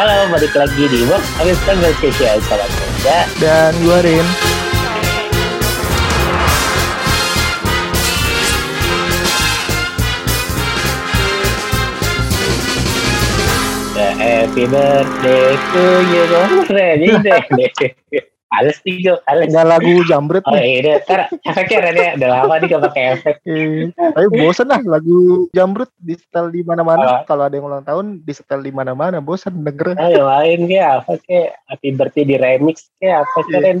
Halo, balik lagi di Box Office Conversation sama Kerja. Dan gue Rin. Happy birthday to you. Keren ini deh. Males nih gue, males. Lagu jambret Oh iya, udah, ntar efeknya Ren ya. Udah lama nih gak pakai efek. Eh, Tapi bosen lah lagu jambret di setel di mana-mana. Ah. Kalau ada yang ulang tahun di setel di mana-mana, bosen denger. Oh yang lain kayak apa kayak Happy birthday di remix kayak apa Iya. keren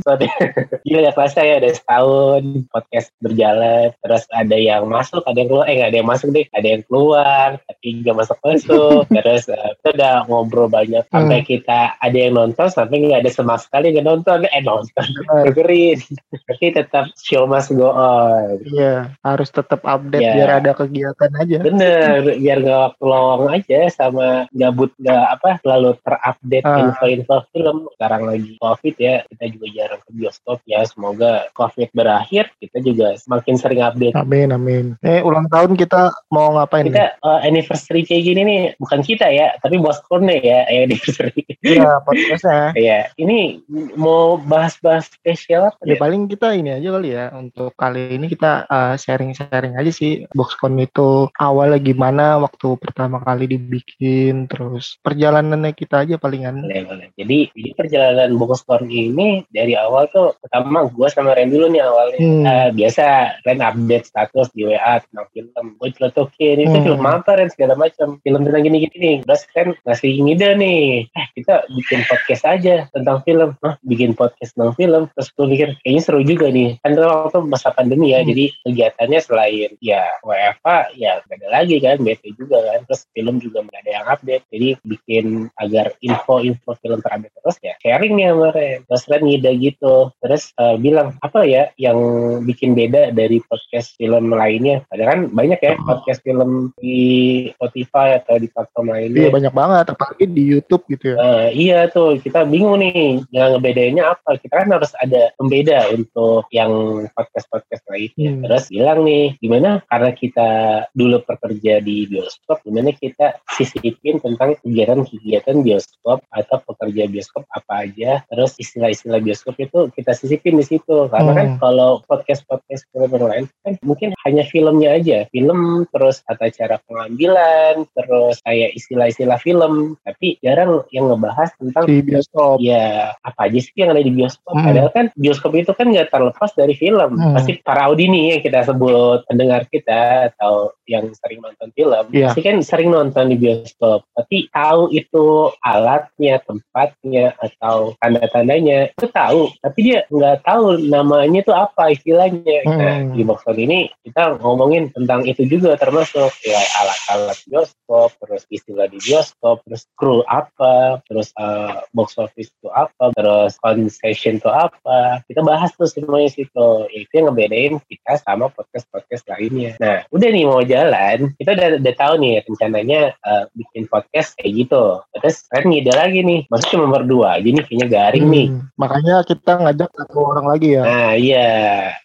Gila ya kelasnya ya ada setahun podcast berjalan terus ada yang masuk ada yang keluar eh nggak ada yang masuk deh ada yang keluar tapi nggak masuk masuk terus eh, kita udah ngobrol banyak sampai kita ada yang nonton sampai nggak ada sama sekali yang nonton eh nonton Benar. dengerin tapi tetap show must go on Iya, harus tetap update Iya. biar ada kegiatan aja. Bener, biar gak waktu lowong aja sama gabut gak apa selalu terupdate Ah. info-info film. Sekarang lagi COVID ya, kita juga jarang ke bioskop ya. Semoga COVID berakhir, kita juga semakin sering update. Amin, amin. Eh, ulang tahun kita mau ngapain nih? Kita eh, anniversary kayak gini nih, bukan kita ya, tapi bos nih ya, anniversary. Iya, podcastnya. Iya, ini mau bahas-bahas spesial apa Ya ya? paling kita ini aja kali ya untuk kali ini kita uh, sharing-sharing aja sih Boxcon itu awalnya gimana waktu pertama kali dibikin terus perjalanannya kita aja palingan. Boleh, boleh. Jadi di perjalanan Bogor ini dari awal tuh pertama gue sama Ren dulu nih awalnya. Hmm. Eh, biasa Ren update status di WA tentang film. Gue celotokin itu Hmm. film apa Ren segala macam. Film tentang gini-gini nih. Terus Ren ngasih ide nih. Eh kita bikin podcast aja tentang film. Hah bikin podcast tentang film. Terus gue pikir kayaknya seru juga nih. Kan itu waktu masa pandemi ya. Hmm. Jadi kegiatannya selain ya WFA ya gak ada lagi kan. BT juga kan. Terus film juga gak ada yang update. Jadi bikin agar info-info film terupdate terus ya sharing nih sama Ren. Terus Ren ngide gitu. Terus eh, bilang apa ya yang bikin beda dari podcast film lainnya. Padahal kan banyak ya Oh. podcast film di Spotify atau di platform Iya lainnya. banyak banget apalagi di YouTube gitu ya. Eh, iya tuh kita bingung nih yang ngebedainnya apa kita kan harus ada pembeda untuk yang podcast podcast lainnya Hmm. terus bilang nih gimana karena kita dulu bekerja di bioskop gimana kita sisipin tentang kegiatan-kegiatan bioskop atau pekerja bioskop apa aja terus istilah-istilah bioskop itu kita sisipin di situ karena kan Hmm. kalau podcast podcast film lain kan mungkin hanya filmnya aja film terus tata cara pengambilan terus kayak istilah-istilah film tapi jarang yang ngebahas tentang Di bioskop. ya apa aja sih yang ada di bioskop Hmm. padahal kan bioskop itu kan nggak terlepas dari film Hmm. pasti para audini yang kita sebut pendengar kita atau yang sering nonton film Iya. pasti kan sering nonton di bioskop. Tapi tahu itu alatnya tempatnya atau tanda-tandanya itu tahu. Tapi dia nggak tahu namanya itu apa istilahnya. Nah Hmm. di box Office ini kita ngomongin tentang itu juga termasuk ya alat-alat bioskop terus istilah di bioskop terus kru apa terus eh, box office itu apa terus concession itu apa. Kita bahas tuh semuanya situ. Itu yang ngebedain kita sama podcast podcast lainnya. Nah udah nih mau jalan kita udah, udah tahu nih rencananya eh, bikin podcast kayak gitu terus kan ngide lagi nih maksudnya cuma berdua nih kayaknya garing nih Hmm, Makanya kita ngajak satu orang lagi ya. Nah iya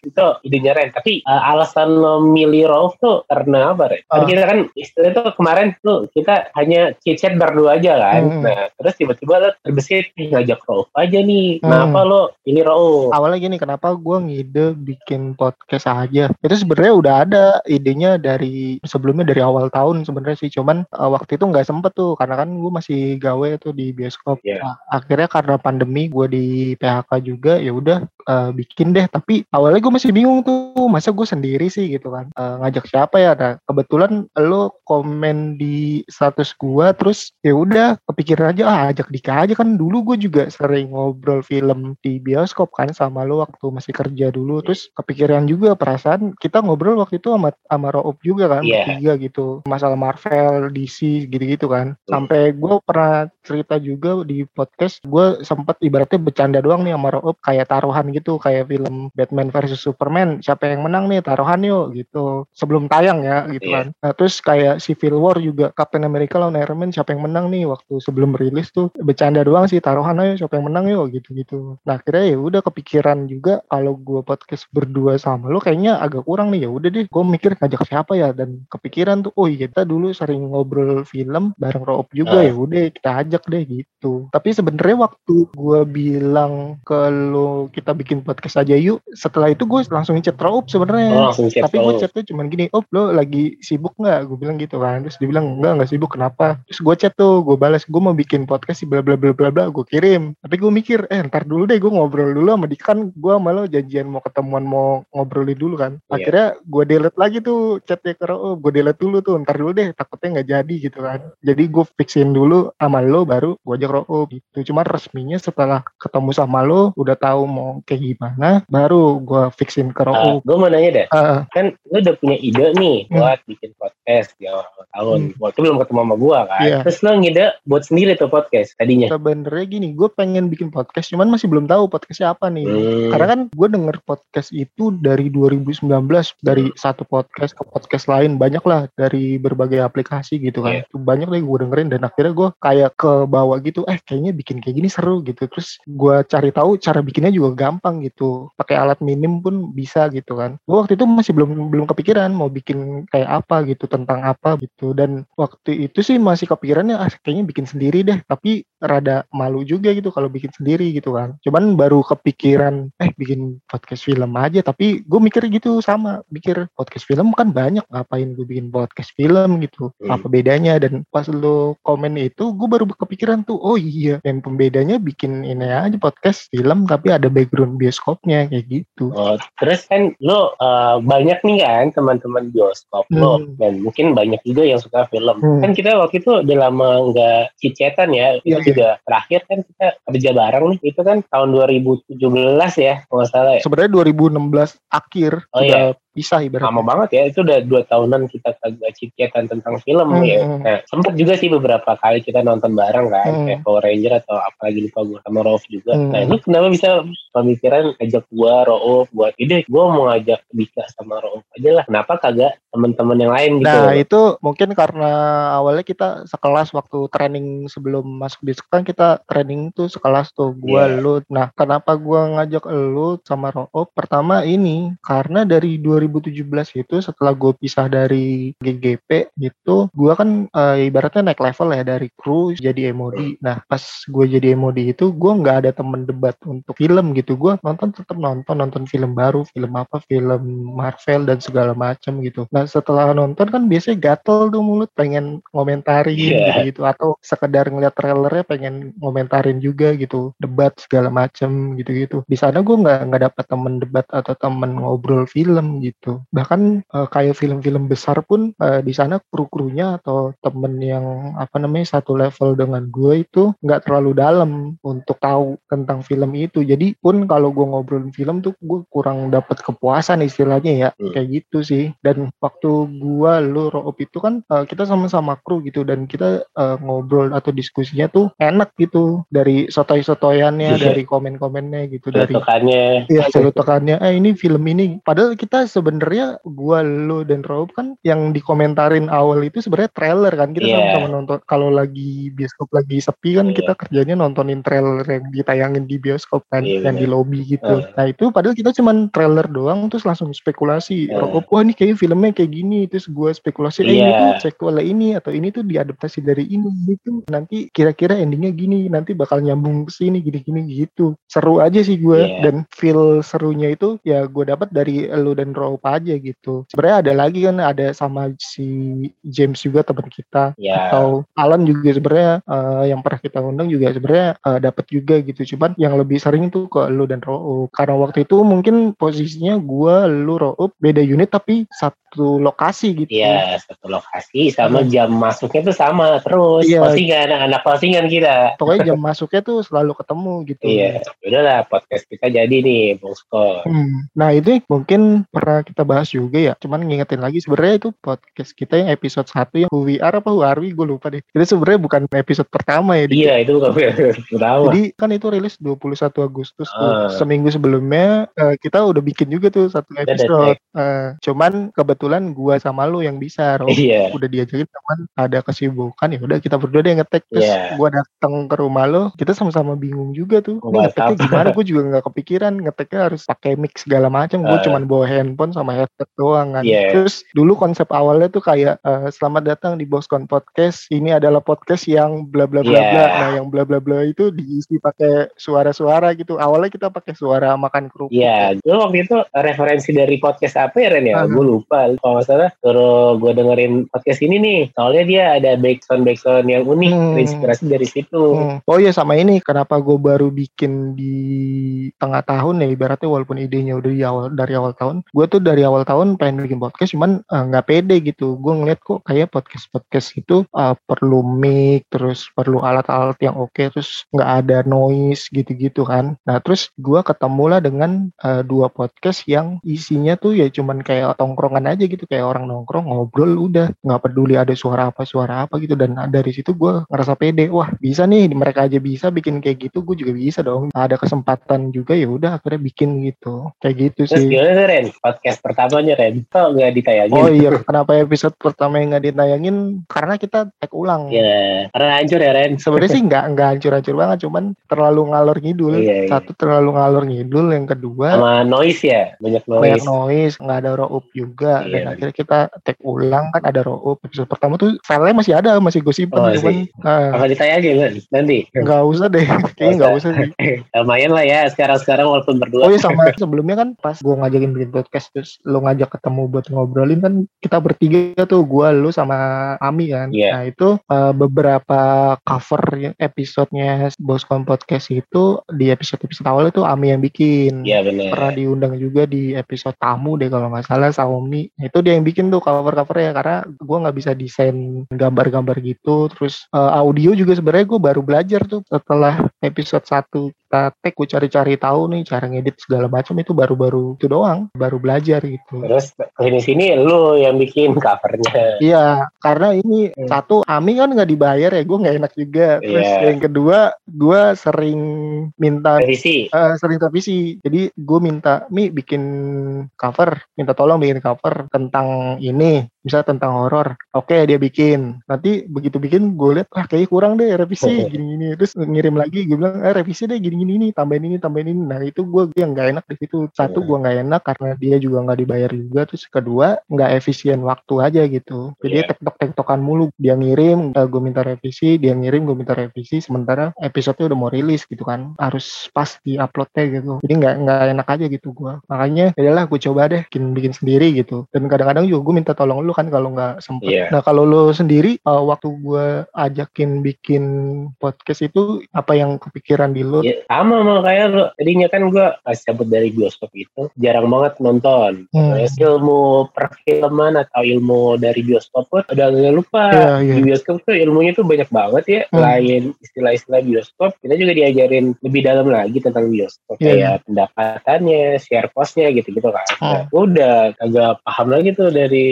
itu idenya Ren. Tapi uh, alasan lo milih Rauf tuh karena apa Ren? Ah. kita kan istilah itu kemarin tuh kita hanya chit-chat berdua aja kan. Hmm. Nah terus tiba-tiba lo terbesit "Eh, ngajak Rauf aja nih. Hmm. Kenapa lo pilih Rauf? Awalnya gini, kenapa gue ngide bikin podcast aja? Itu sebenarnya udah ada idenya dari sebelumnya dari awal tahun sebenarnya sih. Cuman uh, waktu itu nggak sempet tuh karena kan gue masih gawe tuh di bioskop. Iya. Nah, akhirnya karena pandemi gue di PHK juga ya udah uh, bikin deh. Tapi awalnya gue masih bingung tuh masa gue sendiri sih gitu kan. Uh, ngajak siapa ya? Nah kebetulan lo komen di status gue terus ya udah kepikiran aja ah ajak Dika aja kan dulu gue juga sering ngobrol film di bioskop kan sama lo waktu masih kerja dulu terus kepikiran juga perasaan kita ngobrol waktu itu sama sama Roop juga kan Iya. bertiga gitu. Masalah Marvel DC gitu-gitu kan. Sampai gue pernah cerita juga di podcast gue sempet ibaratnya bercanda doang nih sama Roop kayak taruhan gitu kayak film Batman versus Superman siapa yang menang nih taruhan yuk gitu. Sebelum tayang ya gitu Iya. kan. Nah, terus kayak Civil War juga Captain America lawan Iron Man siapa yang menang nih waktu sebelum rilis tuh. Bercanda doang sih taruhan ayo siapa yang menang yuk gitu-gitu. Nah akhirnya ya udah kepikiran juga kalau gue podcast berdua sama lo kayaknya agak kurang nih ya udah deh gue mikir ngajak siapa ya dan kepikiran tuh oh iya kita dulu sering ngobrol film bareng Roop juga Ah. ya udah kita ajak deh gitu. Tapi sebenarnya waktu gue bilang ke lo kita bikin podcast aja yuk setelah itu gue langsung chat Roop sebenarnya. Oh, tapi gue chatnya cuman gini oh lo lagi sibuk nggak? Gue bilang gitu kan. Terus dia bilang enggak nggak sibuk kenapa? Terus gue chat tuh gue balas gue mau bikin podcast sih bla bla bla bla bla gue kirim. Tapi gue mikir eh ntar dulu deh gue ngobrol dulu sama Dikan gue lo janjian mau ketemuan mau ngobrolin dulu kan. Iya. akhirnya gue delete lagi tuh chatnya ke Roop gue delete dulu tuh ntar dulu deh takutnya nggak jadi gitu kan jadi gue fixin dulu sama lo baru gue ajak Roop gitu cuma resminya setelah ketemu sama lo udah tahu mau kayak gimana baru gue fixin ke Roop gue mau nanya deh, Ah, kan lu udah punya ide nih Hmm. buat bikin podcast di awal tahun. Waktu belum ketemu sama gua kan. Iya. Terus lu ngide buat sendiri tuh podcast tadinya. sebenarnya gini gue pengen bikin podcast cuman masih belum tahu podcastnya apa nih Hmm. karena kan gue denger podcast itu dari 2019 dari satu podcast ke podcast lain banyak lah dari berbagai aplikasi gitu kan. Itu banyak deh gue dengerin dan akhirnya gue kayak ke bawah gitu eh kayaknya bikin kayak gini seru gitu. Terus gue cari tahu cara bikinnya juga gampang gitu. Pakai alat minim pun bisa gitu kan. Gue waktu itu masih belum belum kepikiran mau bikin kayak apa gitu tentang apa gitu. Dan waktu itu sih masih kepikirannya ah kayaknya bikin sendiri deh. Tapi rada malu juga gitu kalau bikin sendiri gitu kan. Cuman baru kepikiran eh bikin podcast film aja. Tapi gue mikir gitu sama mikir podcast film kan banyak ngapain gue bikin podcast film gitu Hmm. apa bedanya dan pas lo komen itu gue baru kepikiran tuh oh iya yang pembedanya bikin ini aja podcast film tapi ada background bioskopnya kayak gitu Oh, terus kan lo uh, banyak nih kan teman-teman bioskop lo Hmm. dan mungkin banyak juga yang suka film. Hmm. Kan kita waktu itu udah lama nggak cicatan ya. Itu Iya, iya. juga terakhir kan kita kerja bareng nih. Itu kan tahun 2017 ya, kalau nggak salah ya. sebenarnya 2016 akhir Oh, udah pisah lama ibaratnya banget ya itu udah dua tahunan kita kagak ciketan tentang film Hmm, ya hmm. nah sempet juga sih beberapa kali kita nonton bareng kan Hmm. kayak Power Ranger atau apa lagi lupa gue sama Rauf juga Hmm. nah ini kenapa bisa pemikiran ajak gua Rauf buat ide gua mau ngajak Dika sama Rauf aja lah kenapa kagak teman-teman yang lain gitu Nah itu mungkin karena awalnya kita sekelas waktu training sebelum masuk di kan kita training tuh sekelas tuh gua Iya. lu. Nah kenapa gua ngajak lu sama Roop? Pertama ini karena dari 2017 itu setelah gue pisah dari GGP gitu, gua kan eh, ibaratnya naik level ya dari kru jadi MOD. Nah pas gue jadi MOD itu gua nggak ada temen debat untuk film gitu. Gua nonton tetap nonton nonton film baru, film apa, film Marvel dan segala macam gitu. Nah setelah nonton kan biasanya gatel tuh mulut pengen ngomentarin Iya. gitu atau sekedar ngeliat trailernya pengen ngomentarin juga gitu debat segala macam gitu-gitu di sana gue nggak nggak dapat temen debat atau temen ngobrol film gitu bahkan eh, kayak film-film besar pun eh, di sana kru-krunya atau temen yang apa namanya satu level dengan gue itu nggak terlalu dalam untuk tahu tentang film itu jadi pun kalau gue ngobrolin film tuh gue kurang dapat kepuasan istilahnya ya Hmm. kayak gitu sih dan waktu gua lu Roop itu kan eh, kita sama-sama kru gitu dan kita eh, ngobrol atau diskusinya tuh enak gitu dari sotoy-sotoyannya Iya. dari komen-komennya gitu dari Tutukannya Iya, celutukannya. Eh ini film ini. Padahal kita sebenarnya gua, lu dan Rob kan yang dikomentarin awal itu sebenarnya trailer kan. Kita Iya. sama-sama nonton. Kalau lagi bioskop lagi sepi kan Iya. kita kerjanya nontonin trailer yang ditayangin di bioskop kan, Iya, yang di bener. lobby gitu. Heeh. Nah itu padahal kita cuman trailer doang terus langsung spekulasi. Heeh. Rob, wah ini kayak filmnya kayak gini. Terus gua spekulasi, eh ini Iya. tuh sequel ini atau ini tuh diadaptasi dari ini gitu. Nanti kira-kira endingnya gini. Nanti bakal nyambung ke sini gini-gini gitu. Seru aja sih gue Iya. dan feel serunya itu ya gue dapat dari lu dan Rob aja gitu. Sebenarnya ada lagi kan ada sama si James juga teman kita ya atau Alan juga sebenarnya eh, yang pernah kita undang juga sebenarnya eh, dapat juga gitu. Cuman yang lebih sering tuh ke lu dan Rob karena waktu itu mungkin posisinya gue lu Rob beda unit tapi satu lokasi gitu. Iya, satu lokasi sama Hmm. jam masuknya tuh sama terus. Iya. Closingan, anak closingan kita. Pokoknya jam masuknya tuh selalu ketemu gitu. Iya, udahlah podcast kita jadi nih, Bung Sko. Hmm. Nah itu mungkin pernah kita bahas juga ya. Cuman ngingetin lagi sebenarnya itu podcast kita yang episode 1 yang Who We Are apa Who Are We gue lupa deh. Itu sebenarnya bukan episode pertama ya. Iya, itu bukan pertama. Jadi kan itu rilis 21 Agustus tuh. Ah. Seminggu sebelumnya eh, kita udah bikin juga tuh satu episode. Eh, cuman kebetulan kebetulan gua sama lu yang bisa Ro. Iya. udah diajakin teman ada kesibukan ya udah kita berdua deh ngetek terus Iya. gua datang ke rumah lo kita sama-sama bingung juga tuh Oh, ini ngeteknya gimana gue juga nggak kepikiran ngeteknya harus pakai mix segala macam gue Ah. cuman bawa handphone sama headset doang kan Iya. terus dulu konsep awalnya tuh kayak eh, selamat datang di Boskon Podcast ini adalah podcast yang bla bla bla Iya. bla nah yang bla bla bla itu diisi pakai suara-suara gitu awalnya kita pakai suara makan kerupuk Iya, lu waktu itu referensi dari podcast apa ya Ren ya? Ah. Gue lupa. Kalau nggak salah, suruh gue dengerin podcast ini nih. Soalnya dia ada backsound backsound yang unik, Hmm. terinspirasi dari situ. Hmm. Oh iya sama ini kenapa gue baru bikin di tengah tahun ya ibaratnya walaupun idenya udah di awal dari awal tahun gue tuh dari awal tahun pengen bikin podcast cuman eh, nggak pede gitu gue ngeliat kok kayak podcast podcast itu eh, perlu mic terus perlu alat-alat yang oke terus nggak ada noise gitu-gitu kan nah terus gue ketemu lah dengan eh, dua podcast yang isinya tuh ya cuman kayak tongkrongan aja gitu kayak orang nongkrong ngobrol udah nggak peduli ada suara apa suara apa gitu dan dari situ gue ngerasa pede wah bisa nih mereka aja bisa bikin kayak gitu gue juga bisa dong ada kesempatan juga ya udah akhirnya bikin gitu kayak gitu Terus sih gimana tuh, Ren? Podcast pertamanya Ren? Kok nggak ditayangin? Oh iya, kenapa episode pertama yang nggak ditayangin? Karena kita tag ulang. Ya, karena hancur ya Ren. Sebenarnya sih nggak nggak hancur-hancur banget, cuman terlalu ngalor ngidul. Iya, iya. Satu terlalu ngalor ngidul, yang kedua Sama noise ya, banyak banyak noise. noise, nggak ada row up juga. Iya. Dan akhirnya kita tag ulang kan ada up. Episode pertama tuh filenya masih ada, masih gue simpen, Oh, cuman ah, Apa ditayangin Ren? Nanti? nggak usah deh, kayaknya nggak usah sih. Lumayan lah ya, sekarang-sekarang walaupun berdua. Oh iya sama sebelumnya kan pas gue ngajakin bikin podcast terus lo ngajak ketemu buat ngobrolin kan kita bertiga tuh gue lu sama Ami kan. Iya. Nah itu eh, beberapa cover episodenya Boskon Podcast itu di episode episode awal itu Ami yang bikin. Iya benar. Pernah diundang juga di episode tamu deh kalau nggak salah Xiaomi. Itu dia yang bikin tuh cover-covernya karena gue nggak bisa desain gambar-gambar gitu. Terus eh, audio juga sebenarnya gue baru belajar tuh setelah episode 1 kita tag gue cari-cari tahu nih cara ngedit segala macam itu baru-baru itu doang, baru belajar gitu. Terus ke sini sini lu yang bikin covernya. Iya, karena ini Hmm. satu Ami kan nggak dibayar ya, gue nggak enak juga. Terus Iya. yang kedua, gue sering minta Revisi. eh, sering revisi. Jadi gue minta Mi bikin cover, minta tolong bikin cover tentang ini, misalnya tentang horor. Oke dia bikin. Nanti begitu bikin gue lihat, ah kayaknya kurang deh revisi Oh. gini-gini. Terus ngirim lagi, gue bilang, eh revisi deh gini-gini nih, tambahin ini, tambahin ini. Nah itu gue yang nggak enak di situ. Satu Hmm. gue nggak enak karena dia juga nggak dibayar juga. Terus kedua nggak efisien waktu aja gitu. Jadi Iya. tektok-tektokan mulu. Dia ngirim, gue minta revisi, dia ngirim, gue minta revisi. Sementara episode-nya udah mau rilis gitu kan. Harus pas di uploadnya gitu. Jadi nggak nggak enak aja gitu gue. Makanya adalah gue coba deh bikin bikin sendiri gitu. Dan kadang-kadang juga gue minta tolong lu kan kalau nggak sempet. Iya. Nah kalau lu sendiri eh, waktu gue ajakin bikin podcast itu apa yang kepikiran di lu? Ya, sama sama kayak lu. Tadinya kan gue pas cabut dari bioskop itu jarang banget nonton. Hmm. Ilmu perfilman atau ilmu dari bioskop pun udah gak lupa. Iya, iya. Di bioskop tuh ilmunya tuh banyak banget ya. Hmm. Selain istilah-istilah bioskop, kita juga diajarin lebih dalam lagi tentang bioskop. Iya, Kayak pendapatannya, share cost-nya gitu-gitu kan. Hmm. Nah, udah agak paham lagi tuh dari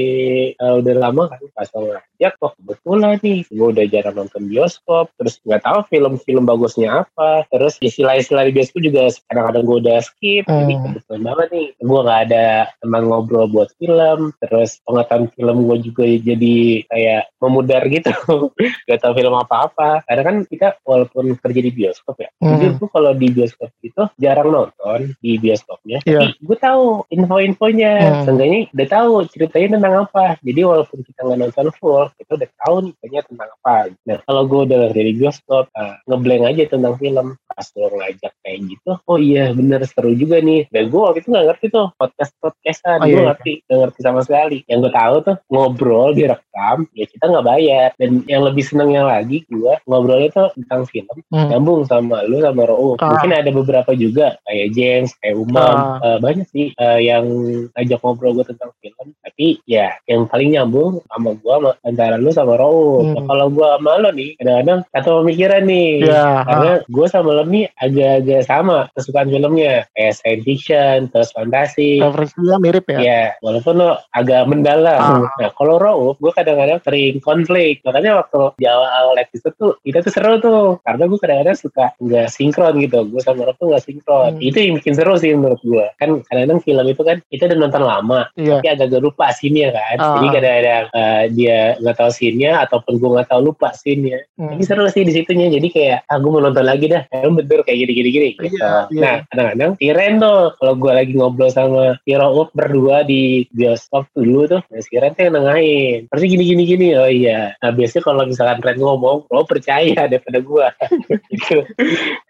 eh, udah lama kan pas sama ngajak kok kebetulan nih gue udah jarang nonton bioskop terus nggak tahu film-film bagusnya apa terus istilah-istilah di bioskop juga kadang-kadang gue udah skip jadi Hmm. kebetulan banget nih gue nggak ada teman ngobrol buat film terus pengetahuan film gue juga jadi kayak memudar gitu gak tahu film apa-apa karena kan kita walaupun kerja di bioskop ya Hmm. jujur gue kalau di bioskop itu jarang nonton di bioskopnya Iya. tapi gue tahu info-infonya Hmm. seenggaknya udah tahu ceritanya tentang apa jadi walaupun kita nggak nonton full kita udah tahu nih ceritanya tentang apa nah kalau gue udah dari bioskop uh, ngeblank aja tentang film pas lo ngajak kayak gitu oh iya bener seru juga nih dan gue waktu itu nggak ngerti tuh podcast podcastan Oh, gue iya. ngerti nggak ngerti sama sekali yang gue tahu tuh ngobrol direkam ya kita nggak bayar dan yang lebih senengnya lagi gue ngobrolnya tuh tentang film Hmm. nyambung sama lu sama Ro'uf. Ah. Mungkin ada beberapa juga kayak James, kayak Umam, Ah. Eh, banyak sih eh, yang ngajak ngobrol gue tentang film. Tapi ya yang paling nyambung sama gue antara lu sama Ro'uf. Hmm. Nah, kalau gue sama lo nih kadang-kadang satu pemikiran nih. Iya, Karena gue sama lo nih agak-agak sama kesukaan filmnya. Kayak science fiction, terus fantasi. Referensinya mirip ya? Ya, walaupun lo agak mendalam. Ah. Nah, kalau Rauf, gue kadang-kadang sering konflik. Makanya waktu di awal-awal episode tuh, kita tuh seru tuh. Karena gue kadang-kadang suka nggak sinkron gitu. Gue sama Rauf tuh nggak sinkron. Hmm. Itu yang bikin seru sih menurut gue. Kan kadang-kadang film itu kan, kita udah nonton lama. Iya. Tapi agak-agak lupa scene-nya kan. Ah. Jadi kadang-kadang eh, dia nggak tahu scene-nya ataupun gue nggak tahu lupa scene-nya. Hmm. Tapi seru sih di situnya. Jadi kayak ah gue mau nonton lagi dah. Bener kayak gini-gini gini. Gitu. Iya, iya. Nah kadang-kadang si tuh kalau gue lagi ngobrol sama si Rauf berdua di bioskop dulu tuh, nah, si tuh yang nengahin. Pasti gini-gini gini. Oh iya. Nah biasanya kalau misalkan Ren ngomong, lo percaya daripada gue. gitu.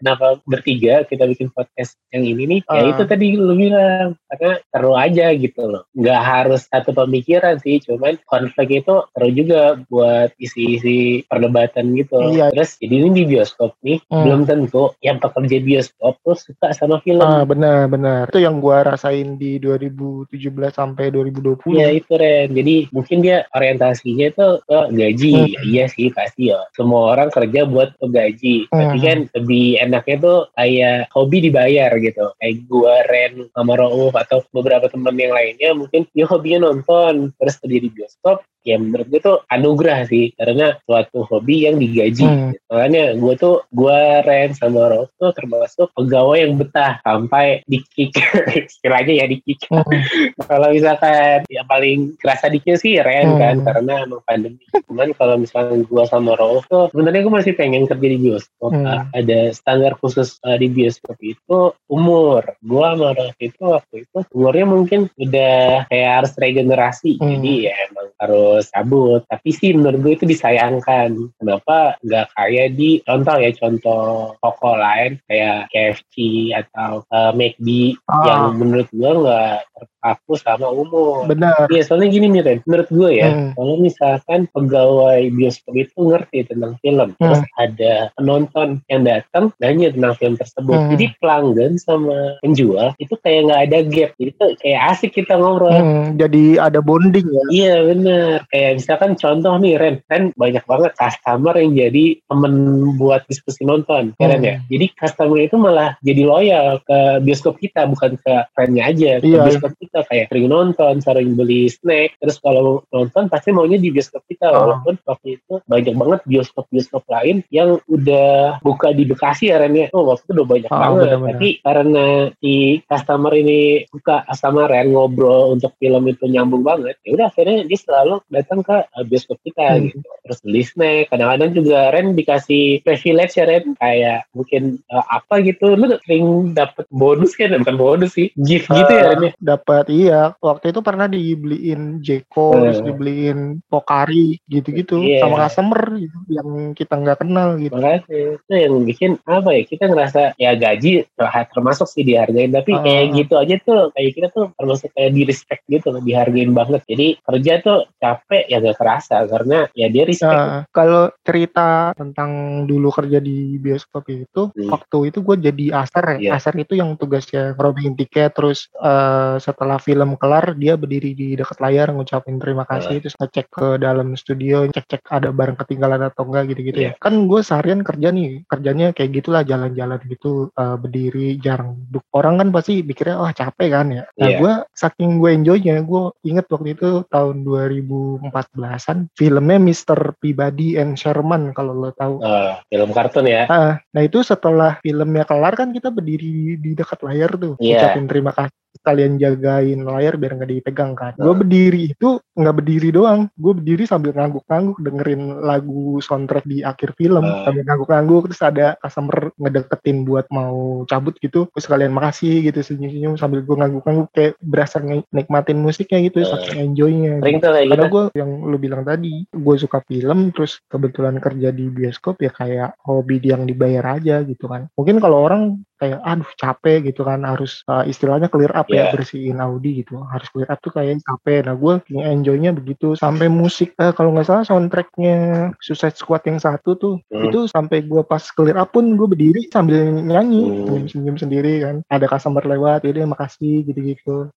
Kenapa bertiga kita bikin podcast yang ini nih? Ya Ah. itu tadi lu bilang karena seru aja gitu loh. Nggak harus satu pemikiran sih, cuman konflik itu seru juga buat isi-isi perdebatan gitu. Iya. Terus jadi ini di bioskop nih, Hmm. belum tentu yang pekerja bioskop tuh suka sama film. Ah, benar benar. Itu yang gua rasain di 2017 sampai 2020. Iya itu Ren. Jadi mungkin dia orientasinya itu ke gaji. Hmm. Ya, iya sih pasti ya. Semua orang kerja buat ke gaji. Tapi Hmm. kan lebih enaknya tuh kayak hobi dibayar gitu. Kayak gua Ren sama Rauf atau beberapa teman yang lainnya mungkin dia hobinya nonton terus kerja di bioskop. Ya menurut gue tuh anugerah sih karena suatu hobi yang digaji. Hmm. Makanya gue tuh gua Ren sama Rauf tuh termasuk pegawai yang betah sampai di kick istilahnya ya di kick Hmm. kalau misalkan yang paling kerasa dikit sih Ren Hmm. kan karena emang pandemi. Cuman kalau misalkan gua sama Rauf tuh sebenarnya gue masih pengen kerja di bioskop. Hmm. Ada standar khusus ah, di bioskop itu umur. Gua sama Rauf itu waktu itu umurnya mungkin udah kayak harus regenerasi. Hmm. Jadi ya emang harus cabut. Tapi sih menurut gue itu disayangkan. Kenapa nggak kayak di contoh ya contoh toko lain kayak KFC atau uh, McD Ah. yang menurut gue nggak terpaku sama umur. Benar. Iya, soalnya gini nih Ren, menurut gue ya, Hmm. kalau misalkan pegawai bioskop itu ngerti tentang film, Hmm. terus ada penonton yang datang nanya tentang film tersebut, Hmm. jadi pelanggan sama penjual itu kayak nggak ada gap, jadi tuh kayak asik kita ngobrol. Hmm, jadi ada bonding ya. Iya bener, kayak misalkan contoh nih Ren, kan banyak banget customer yang jadi temen buat diskusi nonton, ya Ren Hmm. ya. Jadi customer itu malah jadi loyal ke bioskop kita, bukan ke friendnya aja, ke Iya, bioskop kita kayak sering nonton, sering beli snack, terus kalau nonton pasti maunya di bioskop kita, Oh. walaupun waktu itu banyak banget bioskop-bioskop lain yang udah buka di Bekasi ya Ren ya. Oh waktu itu udah banyak Oh, banget, benar-benar. tapi karena si customer ini suka sama Ren ngobrol untuk film itu nyambung banget, ya udah akhirnya dia selalu datang ke uh, bioskop kita Hmm. gitu. Terus beli snack, kadang-kadang juga Ren dikasih privilege ya Ren, kayak mungkin uh, apa gitu, lu sering dapet bonus kan, bukan bonus sih, gift gitu ya Ren ya. dapat iya waktu itu pernah dibeliin Jeko Hmm. terus dibeliin Pokari gitu-gitu Iya. sama customer gitu, yang kita nggak kenal gitu Makanya itu yang bikin apa ya kita ngerasa ya gaji ter- termasuk sih dihargain tapi Ah. kayak gitu aja tuh kayak kita tuh termasuk kayak di respect gitu loh dihargain banget jadi kerja tuh capek ya gak kerasa karena ya dia respect Nah, kalau cerita tentang dulu kerja di bioskop itu, Hmm. waktu itu gue jadi aser ya. Iya. Aser itu yang tugasnya ngerobiin tiket, terus eh, setelah film kelar dia berdiri di dekat layar ngucapin terima Ah. kasih, terus ngecek ke dalam studio, cek-cek ada barang ketinggalan atau enggak gitu-gitu Iya. ya. Kan gue seharian kerja nih, kerjanya kayak gitulah jalan-jalan gitu, eh, berdiri jarang duduk. Orang kan pasti mikirnya wah capek kan ya. Nah Iya. gue saking gue enjoynya, gue inget waktu itu tahun 2014an filmnya Mr. Peabody and Sherman kalau lo tahu. Eh, film kartun ya Ah, nah itu setelah filmnya kelar kan kita berdiri di dekat layar tuh, Iya. ucapin terima kasih kalian jagain layar biar nggak dipegang kan. Gue berdiri itu nggak berdiri doang, gue berdiri sambil ngangguk-ngangguk dengerin lagu soundtrack di akhir film Ah. sambil ngangguk-ngangguk terus ada customer ngedeketin buat mau cabut gitu, terus kalian makasih gitu senyum-senyum sambil gue ngangguk-ngangguk kayak berasa nikmatin musiknya gitu, Ah. saking enjoynya. kayak gitu Karena gue yang lu bilang tadi, gue suka film, terus kebetulan kerja di bioskop ya kayak hobi yang dibayar aja gitu kan. Mungkin kalau orang kayak aduh capek gitu kan harus uh, istilahnya clear up ya Iya. bersihin Audi gitu harus clear up tuh kayak capek nah gue enjoynya begitu sampai musik eh, kalau nggak salah soundtracknya Suicide Squad yang satu tuh Hmm. itu sampai gue pas clear up pun gue berdiri sambil nyanyi Hmm. senyum sendiri kan ada customer lewat jadi makasih gitu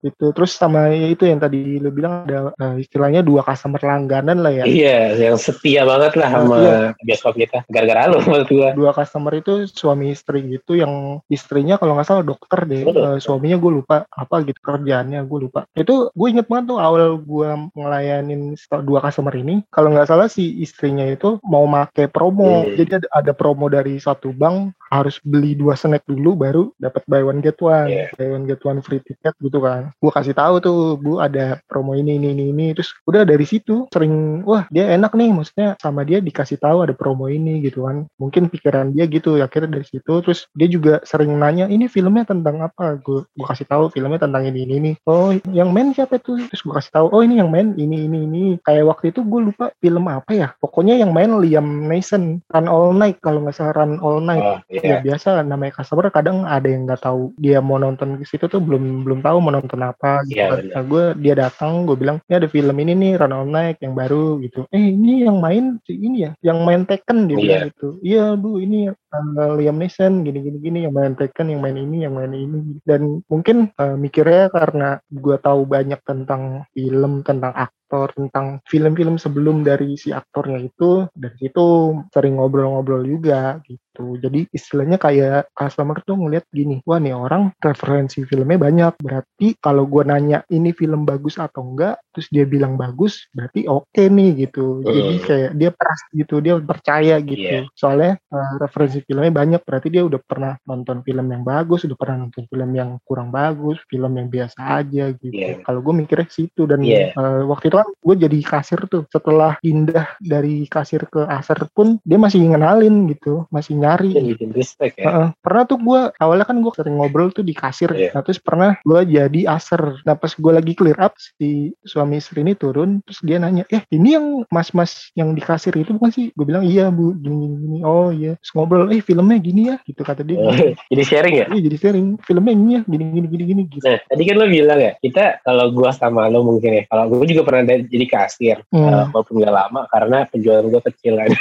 gitu terus sama ya itu yang tadi lu bilang ada eh, istilahnya dua customer langganan lah ya iya yang setia banget lah Ah, sama iya. bioskop kita gara-gara menurut gua dua customer itu suami istri gitu yang istrinya kalau nggak salah dokter deh uh, suaminya gue lupa apa gitu kerjaannya gue lupa. Itu gue inget banget tuh awal gue ngelayanin dua customer ini kalau nggak salah si istrinya itu mau make promo. Hmm. jadi ada, ada promo dari suatu bank harus beli dua snack dulu baru dapat buy one get one. Yeah. buy one get one free ticket gitu kan. Gue kasih tahu tuh bu ada promo ini ini ini ini. Terus udah dari situ sering wah dia enak nih maksudnya sama dia dikasih tahu ada promo ini gitu kan. Mungkin pikiran dia gitu ya akhirnya dari situ. Terus dia juga sering nanya ini filmnya tentang apa? Gue gue kasih tahu filmnya tentang ini ini ini. Oh yang main siapa tuh terus gue kasih tahu oh ini yang main ini ini ini. Kayak waktu itu gue lupa film apa ya. Pokoknya yang main Liam Neeson Run All Night kalau nggak salah Run All Night. Oh, yeah. ya biasa namanya customer kadang ada yang nggak tahu. Dia mau nonton ke situ tuh belum belum tahu mau nonton apa gitu. Yeah, nah, gue dia datang gue bilang ini ada film ini nih Run All Night yang baru gitu. Eh ini yang main si ini ya? Yang main Tekken dia yeah. bilang gitu. Iya bu ini uh, Liam Neeson gini gini gini yang main Tekken yang main ini yang main ini. Dan mungkin uh, mikirnya karena gue tahu banyak tentang film tentang aktor tentang film-film sebelum dari si aktornya itu dari situ sering ngobrol-ngobrol juga gitu gitu. Jadi istilahnya kayak customer tuh ngeliat gini, wah nih orang referensi filmnya banyak. Berarti kalau gue nanya ini film bagus atau enggak, terus dia bilang bagus, berarti oke okay nih gitu. Uh. Jadi kayak dia trust gitu, dia percaya gitu. Yeah. Soalnya uh, referensi filmnya banyak, berarti dia udah pernah nonton film yang bagus, udah pernah nonton film yang kurang bagus, film yang biasa aja gitu. Yeah. Kalau gue mikirnya situ dan yeah. uh, waktu itu kan gue jadi kasir tuh. Setelah pindah dari kasir ke aser pun dia masih ngenalin gitu, masih nyari bikin respect ya. Uh, pernah tuh gue awalnya kan gue sering ngobrol tuh di kasir. Yeah. nah terus pernah gue jadi aser. Nah pas gue lagi clear up si suami istri ini turun terus dia nanya eh ini yang mas-mas yang di kasir itu bukan sih? Gue bilang iya bu gini gini, gini. oh iya. Terus ngobrol eh filmnya gini ya gitu kata dia. Oh, jadi sharing ya? Iya jadi sharing. Filmnya ini ya gini gini gini gini gitu. nah tadi kan lo bilang ya kita kalau gue sama lo mungkin ya kalau gue juga pernah jadi kasir hmm. uh, walaupun gak lama karena penjualan gue kecil kan.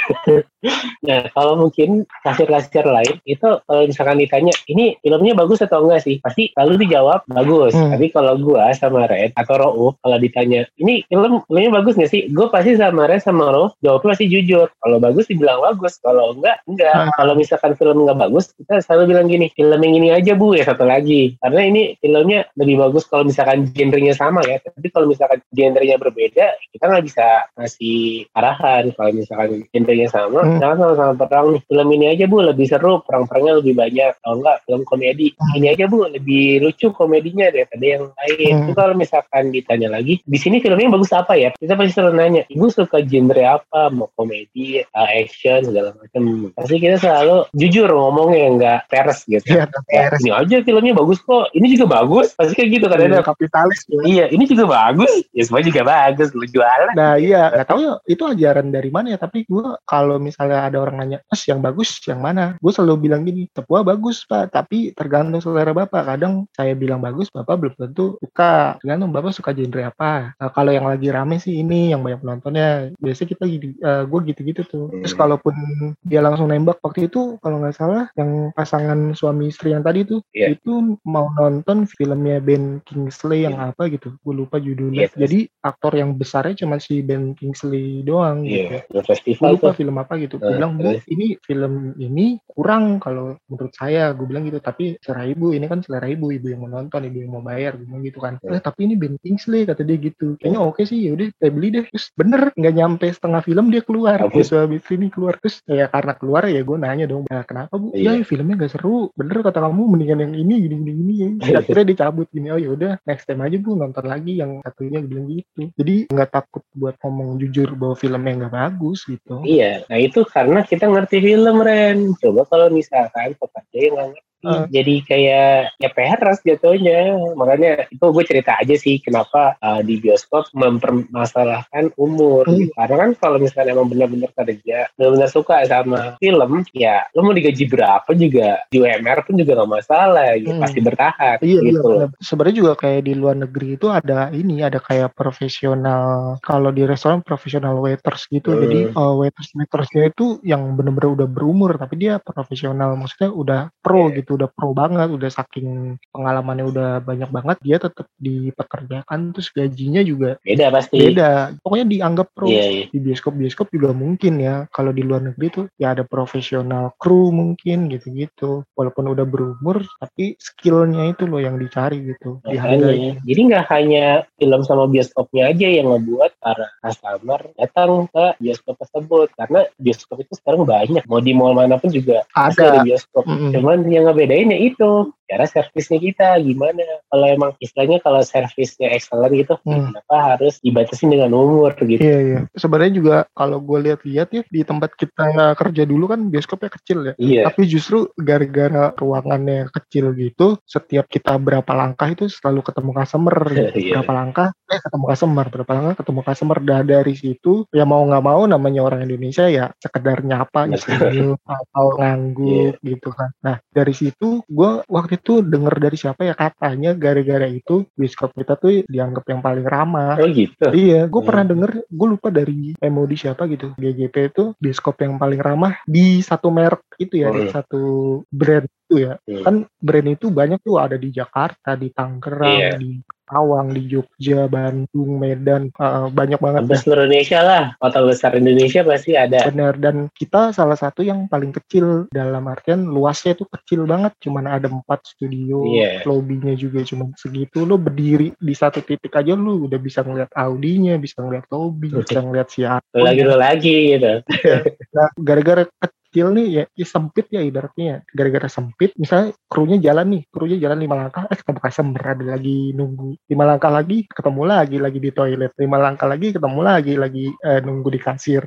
Nah kalau mungkin kasir-kasir lain itu kalau misalkan ditanya ini filmnya bagus atau enggak sih? Pasti lalu dijawab bagus. Hmm. tapi kalau gue sama Red atau Rauf kalau ditanya ini film filmnya bagus nggak sih? Gue pasti sama Red sama Rauf jawabnya pasti jujur. Kalau bagus dibilang bagus kalau enggak enggak. Hmm. kalau misalkan film enggak bagus kita selalu bilang gini film yang ini aja bu ya satu lagi. Karena ini filmnya lebih bagus kalau misalkan genrenya sama ya. Tapi kalau misalkan genrenya berbeda kita nggak bisa ngasih arahan kalau misalkan genrenya sama. Hmm. jangan sama-sama perang nih film ini aja bu lebih seru perang-perangnya lebih banyak. Kalau enggak film komedi. Hmm. ini aja bu lebih lucu komedinya daripada yang lain. Hmm. itu kalau misalkan ditanya lagi di sini filmnya bagus apa ya? Kita pasti selalu nanya ibu suka genre apa? Mau komedi uh, action segala macam. Pasti kita selalu jujur ngomongnya nggak peres gitu. Ya, peres. ini aja filmnya bagus kok. Ini juga bagus. Pasti kayak gitu kan ada kapitalis ya. iya ini juga bagus. Ya semua juga bagus lu jualan nah iya. Nggak tahu ya itu ajaran dari mana ya? Tapi gua kalau misalnya ada orang nanya mas yang bagus yang mana? Gue selalu bilang gini tepua bagus pak. Tapi tergantung selera bapak. Kadang saya bilang bagus bapak belum tentu suka. Tergantung bapak suka genre apa. Nah, kalau yang lagi rame sih ini yang banyak penontonnya. Biasanya kita uh, gue gitu-gitu tuh. Terus hmm. kalaupun dia langsung nembak waktu itu kalau nggak salah yang pasangan suami istri yang tadi tuh yeah. itu mau nonton filmnya Ben Kingsley yang yeah. apa gitu. Gue lupa judulnya. Yeah, jadi aktor yang besarnya cuma si Ben Kingsley doang yeah, gitu. festival gue lupa film apa gitu. Gue uh, bilang bu ini film ini kurang kalau menurut saya. Gue bilang gitu tapi selera ibu ini kan selera ibu ibu yang mau nonton ibu yang mau bayar gue bilang gitu kan. Eh, tapi ini Ben Kingsley kata dia gitu. Kayaknya oke sih ya udah saya beli deh. Terus bener nggak nyampe setengah film dia keluar. Terus habis ini keluar. Terus ya karena keluar ya gue nanya dong nah, kenapa bu? Iya. Ya, filmnya gak seru. Bener kata kamu mendingan yang ini gini gini gini. Ya akhirnya dicabut gini oh ya udah next time aja bu nonton lagi yang satunya bilang gitu. Jadi nggak takut buat ngomong jujur bahwa filmnya nggak bagus gitu. Iya nah itu karena kita ngerti film Ren coba kalau misalkan pekerja yang nggak Uh. jadi kayak ya peres jatuhnya makanya itu gue cerita aja sih kenapa uh, di bioskop mempermasalahkan umur hmm. gitu. karena kan kalau misalnya emang benar-benar kerja benar-benar suka sama film ya lo mau digaji berapa juga di UMR pun juga gak masalah gitu hmm. pasti bertahan iya, iya gitu iya, sebenarnya juga kayak di luar negeri itu ada ini ada kayak profesional kalau di restoran profesional waiters gitu hmm. jadi uh, waiters waitersnya itu yang benar-benar udah berumur tapi dia profesional maksudnya udah pro yeah. gitu itu udah pro banget udah saking pengalamannya udah banyak banget dia tetap dipekerjakan terus gajinya juga beda pasti. beda. Pokoknya dianggap pro. Iya, iya. di bioskop bioskop juga mungkin ya. Kalau di luar negeri tuh ya ada profesional kru mungkin gitu-gitu. Walaupun udah berumur tapi skillnya itu loh yang dicari gitu. Makanya, jadi nggak hanya film sama bioskopnya aja yang ngebuat para customer datang ke bioskop tersebut. Karena bioskop itu sekarang banyak. Mau di mall mana pun juga Ada. ada bioskop. Mm-mm. cuman yang ngebedain ya itu cara servisnya kita gimana kalau emang istilahnya kalau servisnya excellent gitu Hmm. kenapa harus dibatasi dengan umur gitu Iya iya. Sebenarnya juga kalau gue lihat-lihat ya di tempat kita kerja dulu kan bioskopnya kecil ya. iya Tapi justru gara-gara ruangannya kecil gitu, setiap kita berapa langkah itu selalu ketemu customer. gitu. Iya. Berapa langkah, eh ketemu customer. Berapa langkah ketemu customer. Dah dari situ, ya mau nggak mau namanya orang Indonesia ya sekedar nyapa gitu atau ngangguk gitu kan. Nah dari situ gue waktu itu denger dari siapa ya katanya gara-gara itu bioskop kita tuh dianggap yang paling ramah. oh gitu Iya, gue Hmm. pernah denger, gue lupa dari MOD siapa gitu. GGP itu bioskop yang paling ramah di satu merek itu ya, di Hmm. satu brand itu ya. Hmm. Kan brand itu banyak tuh ada di Jakarta, di Tangerang, Iya. di Tawang, di Jogja, Bandung, Medan, eh, banyak banget. seluruh Indonesia lah. Kota besar Indonesia pasti ada. Benar dan kita salah satu yang paling kecil dalam artian luasnya itu kecil banget. Cuman ada empat studio Iya. lobbynya juga cuma segitu. Lo berdiri di satu titik aja lu udah bisa ngeliat Audinya bisa ngeliat lobby bisa ngeliat siapa lagi lu lagi gitu. Nah gara-gara kecil nih ya, ya sempit ya ibaratnya ya. gara-gara sempit misalnya krunya jalan nih krunya jalan lima langkah eh ketemu customer ada lagi nunggu lima langkah lagi ketemu lagi lagi di toilet lima langkah lagi ketemu lagi lagi eh, nunggu di kasir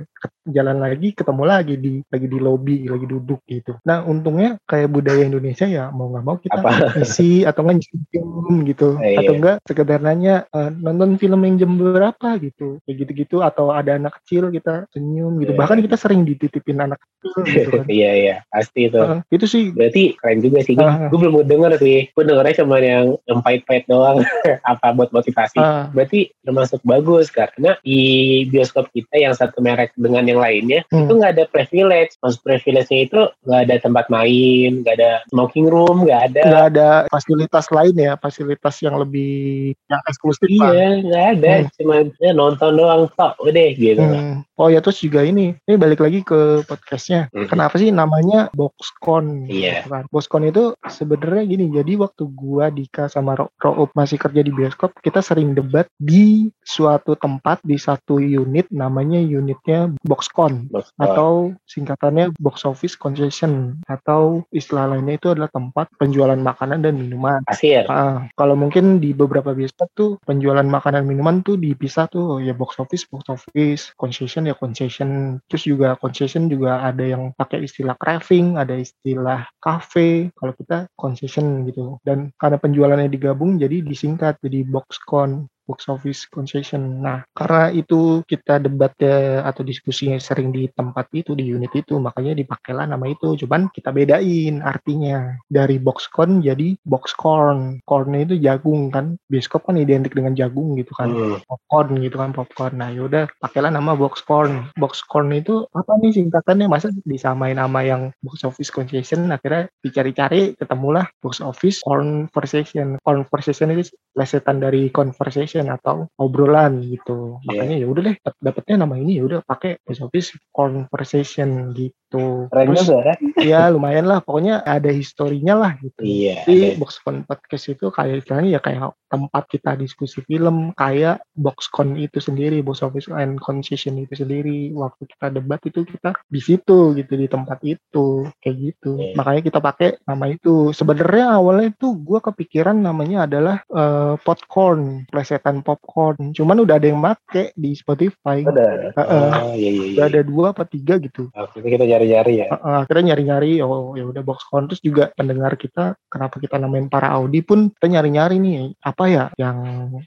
jalan lagi ketemu lagi di lagi di lobby lagi duduk gitu. Nah untungnya kayak budaya Indonesia ya mau nggak mau kita Apa? ngisi atau nggak film gitu. Eh, atau iya. enggak sekedar nanya eh, nonton film yang jam berapa? gitu. Kayak gitu-gitu atau ada anak kecil kita senyum gitu. Iya. bahkan kita sering dititipin anak kecil gitu kan. Iya iya. Pasti itu. Heeh, itu sih. Berarti keren juga sih. Gue Ah. gue belum mau denger sih. Gue dengernya cuma yang yang pahit-pahit doang. Apa buat motivasi. Ah, berarti termasuk bagus karena di bioskop kita yang satu merek dengan yang lainnya hmm, itu nggak ada privilege maksud privilege-nya itu nggak ada tempat main nggak ada smoking room nggak ada nggak ada fasilitas lain ya fasilitas yang lebih yang eksklusif iya nggak ada Hmm. cuma ya, nonton doang tok udah gitu Hmm. Oh ya terus juga ini, ini balik lagi ke podcastnya. Mhm. Kenapa sih namanya Boxcon? Iya. gitu kan? Boxcon itu sebenarnya gini. Jadi waktu gua Dika sama Ro Roop masih kerja di bioskop, kita sering debat di suatu tempat di satu unit namanya unitnya Boxcon Box- atau singkatannya box office concession atau istilah lainnya itu adalah tempat penjualan makanan dan minuman. kasir Ah, kalau mungkin di beberapa bioskop tuh penjualan makanan minuman tuh dipisah tuh ya box office box office concession ya concession. Terus juga concession juga ada yang pakai istilah craving ada istilah cafe kalau kita concession gitu. Dan karena penjualannya digabung jadi disingkat jadi boxcon box office concession. Nah, karena itu kita debat ya atau diskusinya sering di tempat itu di unit itu, makanya dipakailah nama itu. Cuman kita bedain artinya dari boxcon jadi boxcorn. Cornnya itu jagung kan. Bioskop kan identik dengan jagung gitu kan. Hmm. Popcorn gitu kan popcorn. Nah, yaudah pakailah nama boxcorn. Boxcorn itu apa nih singkatannya? Masa disamain nama yang box office concession akhirnya dicari-cari ketemulah box office conversation. Conversation itu lesetan dari conversation atau obrolan gitu. Iya. Makanya ya udah deh dap- dapetnya nama ini ya udah pakai office conversation gitu. Keren Terus juga kan? ya lumayan lah pokoknya ada historinya lah gitu. Iya. Jadi ada. Boxcon podcast itu kayak istilahnya ya kayak tempat kita diskusi film, kayak Boxcon itu sendiri, box office and concession itu sendiri. Waktu kita debat itu kita di situ gitu di tempat itu kayak gitu. Iya. Makanya kita pakai nama itu. Sebenarnya awalnya itu gua kepikiran namanya adalah eh, popcorn, plesetan popcorn. Cuman udah ada yang make di Spotify. Ada. Heeh. Oh iya iya. Udah iya. ada dua apa tiga gitu. Itu kita cari-cari ya. Uh, akhirnya nyari-nyari oh ya udah boxcon terus juga pendengar kita kenapa kita namain para Audi pun kita nyari-nyari nih apa ya yang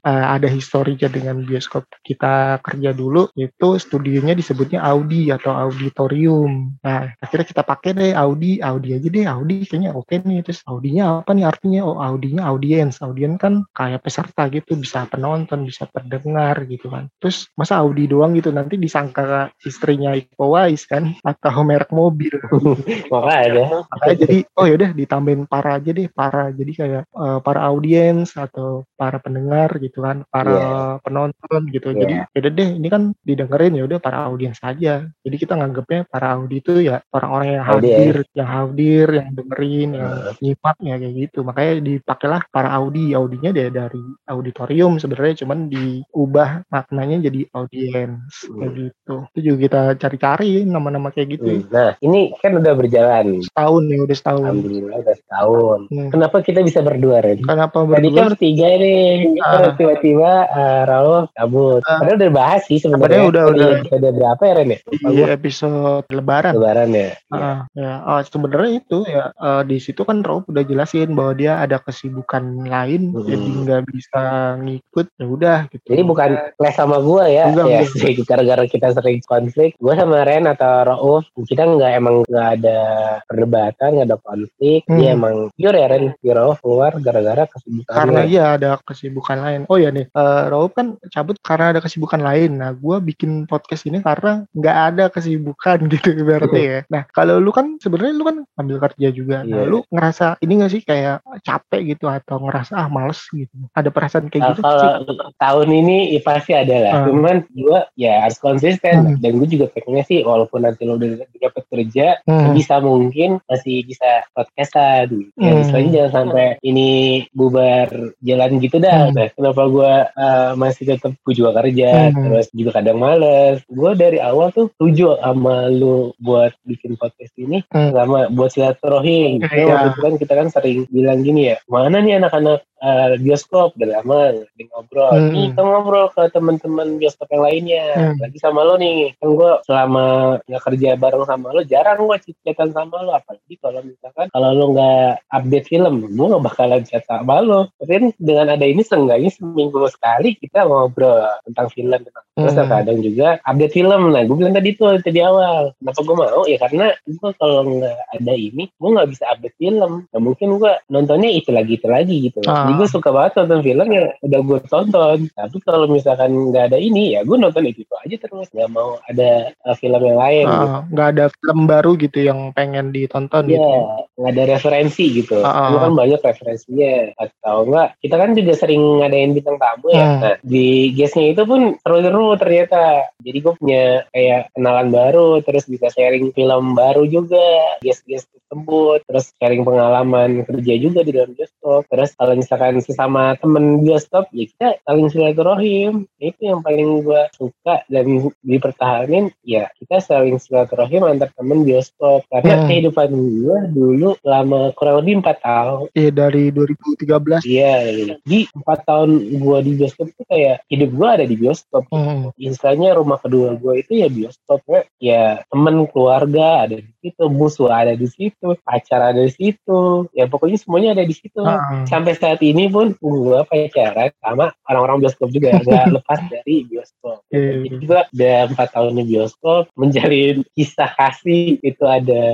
uh, ada historinya dengan bioskop kita kerja dulu itu studionya disebutnya Audi atau auditorium. Nah akhirnya kita pakai deh Audi Audi aja deh Audi kayaknya oke nih. Terus Audinya apa nih artinya? Oh Audinya audience audience kan kayak peserta gitu bisa penonton bisa pendengar gitu kan. Terus masa Audi doang gitu? Nanti disangka istrinya Iko Uwais kan atau merek mobil. Makanya. Makanya jadi oh yaudah ditambahin para aja deh para jadi kayak uh, para audiens atau para pendengar gitu kan para yeah. penonton gitu. Yeah. Jadi yaudah deh ini kan didengerin ya udah para audiens saja. Jadi kita nganggapnya para audi itu ya orang-orang yang hadir, yang hadir, yang dengerin, yang nyimak ya kayak gitu. Makanya dipakailah para audi. Audinya dia dari auditorium sebenarnya cuman diubah maknanya jadi audiens hmm. kayak gitu. Itu juga kita cari-cari nama-nama kayak gitu. Hmm. Nah, ini kan udah berjalan setahun nih, udah setahun. Alhamdulillah udah setahun. Hmm. Kenapa kita bisa berdua, Ren? Kenapa berdua? Tadi kan bertiga nih, ah. tiba-tiba uh, Raul kabut. Ah. Padahal udah bahas sih sebenarnya. udah udah. Episode berapa ya, Ren ya? Iya, episode Lebaran. Lebaran ya. Uh, ya, oh, sebenarnya itu ya uh, di situ kan Raul udah jelasin bahwa dia ada kesibukan lain, hmm. jadi nggak bisa ngikut. Ya udah. Gitu. Jadi bukan les sama gua ya? Enggak, ya, gara-gara kita sering konflik, gua sama Ren atau Raul kita nggak emang nggak ada perdebatan, nggak ada konflik. Hmm. Dia emang pure ya Ren, Rauf keluar gara-gara kesibukan. Karena iya ada kesibukan lain. Oh ya nih, uh, Rauf kan cabut karena ada kesibukan lain. Nah, gue bikin podcast ini karena nggak ada kesibukan gitu berarti ya. Nah, kalau lu kan sebenarnya lu kan ambil kerja juga. Yeah. Nah, iya. lu ngerasa ini gak sih kayak capek gitu atau ngerasa ah males gitu? Ada perasaan kayak nah, gitu? Kalau tahun ini ya pasti ada lah. Hmm. Cuman gue ya harus konsisten hmm. dan gue juga pengennya sih walaupun nanti lo udah dapat kerja hmm. bisa mungkin masih bisa podcastan ya hmm. istilahnya jangan sampai ini bubar jalan gitu dah hmm. nah, kenapa gue uh, masih tetap gue juga kerja hmm. terus juga kadang males gue dari awal tuh setuju sama lu buat bikin podcast ini hmm. sama buat silaturahim waktu itu kan kita kan sering bilang gini ya mana nih anak-anak uh, bioskop udah lama di ngobrol. Hmm. nih kita ngobrol ke teman-teman bioskop yang lainnya. Hmm. lagi sama lo nih. Kan gue selama nggak kerja bareng sama lo jarang gue cecetan sama lo. Apalagi kalau misalkan kalau lo nggak update film gue nggak bakalan chat sama lo. Tapi kan dengan ada ini seenggaknya seminggu sekali kita ngobrol tentang film. Terus hmm. kadang juga update film. Nah gue bilang tadi tuh tadi awal. Kenapa gue mau? Ya karena gue kalau nggak ada ini gue nggak bisa update film. Nah mungkin gue nontonnya itu lagi itu lagi gitu. Ah. Jadi gue suka banget nonton film yang udah gue tonton. Tapi kalau misalkan nggak ada ini ya gue nonton itu, itu aja terus. Nggak mau ada uh, film yang lain ah, gitu. nggak ada film baru gitu yang pengen ditonton ya, gitu? nggak ada referensi gitu. Ah, ah. kan banyak referensinya. Atau enggak kita kan juga sering ngadain bintang tamu ya. Hmm. nah di guestnya itu pun seru-seru ternyata. Jadi gue punya kayak kenalan baru terus bisa sharing film baru juga. Guest-guest tersebut terus sharing pengalaman kerja juga di dalam bioskop. Terus kalau misalkan sesama temen bioskop ya kita saling silaturahim. Itu yang paling gue suka dan dipertahanin ya kita saling silaturahim antar temen bioskop. Karena hmm. kehidupan gue dulu lama kurang lebih empat tahun. Iya dari 2013 iya di empat tahun gue di bioskop itu kayak hidup gue ada di bioskop. Hmm. istilahnya rumah kedua gue itu ya bioskop ya temen keluarga ada di situ musuh ada di situ pacar ada di situ. Ya pokoknya semuanya ada di situ. Hmm. sampai saat ini pun gue pacaran sama orang-orang bioskop juga. Nggak lepas dari bioskop. Yeah. jadi juga udah empat tahun di bioskop menjalin kisah kasih itu ada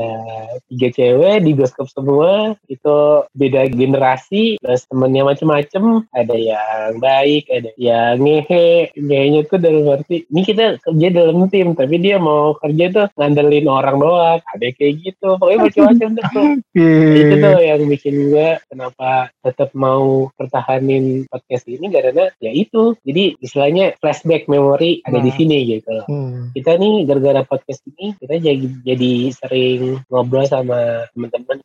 tiga cewek di bioskop semua. Itu beda generasi terus temennya macem-macem. Ada yang baik ada yang ngehe. Ngehenya tuh dalam arti ini kita kerja dalam tim tapi dia mau kerja tuh ngandelin orang doang. Ada kayak gitu. Pokoknya macam-macam tuh. Itu tuh yang bikin gue kenapa tetap mau pertahanin podcast ini karena ya itu jadi istilahnya flashback memori ada di nah. sini gitu hmm. kita nih gara-gara podcast ini kita jadi jadi sering ngobrol sama teman-teman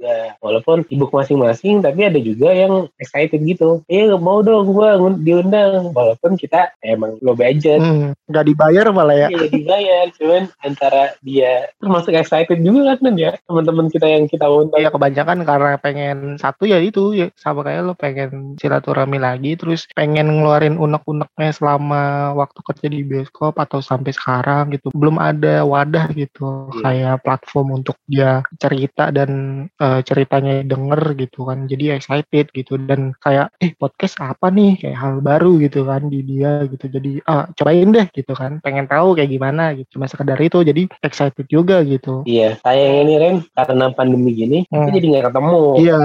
juga. Walaupun sibuk masing-masing tapi ada juga yang excited gitu. Eh mau dong gue diundang. Walaupun kita emang low budget hmm, nggak dibayar malah ya. Iya dibayar. Cuman antara dia termasuk excited juga kan ya? Teman-teman kita yang kita undang. Iya kebanyakan karena pengen satu ya itu ya. Sama kayak lo pengen silaturahmi lagi terus pengen ngeluarin unek-uneknya selama waktu kerja di bioskop atau sampai sekarang gitu. Belum ada wadah gitu iya. kayak platform untuk dia cerita dan uh, uh, ceritanya denger gitu kan jadi excited gitu dan kayak eh podcast apa nih? Kayak hal baru gitu kan di dia gitu. Jadi ah cobain deh gitu kan. Pengen tahu kayak gimana gitu. Cuma sekedar itu jadi excited juga gitu. Iya sayang ini Ren. Karena pandemi gini hmm. kita jadi nggak ketemu. Iya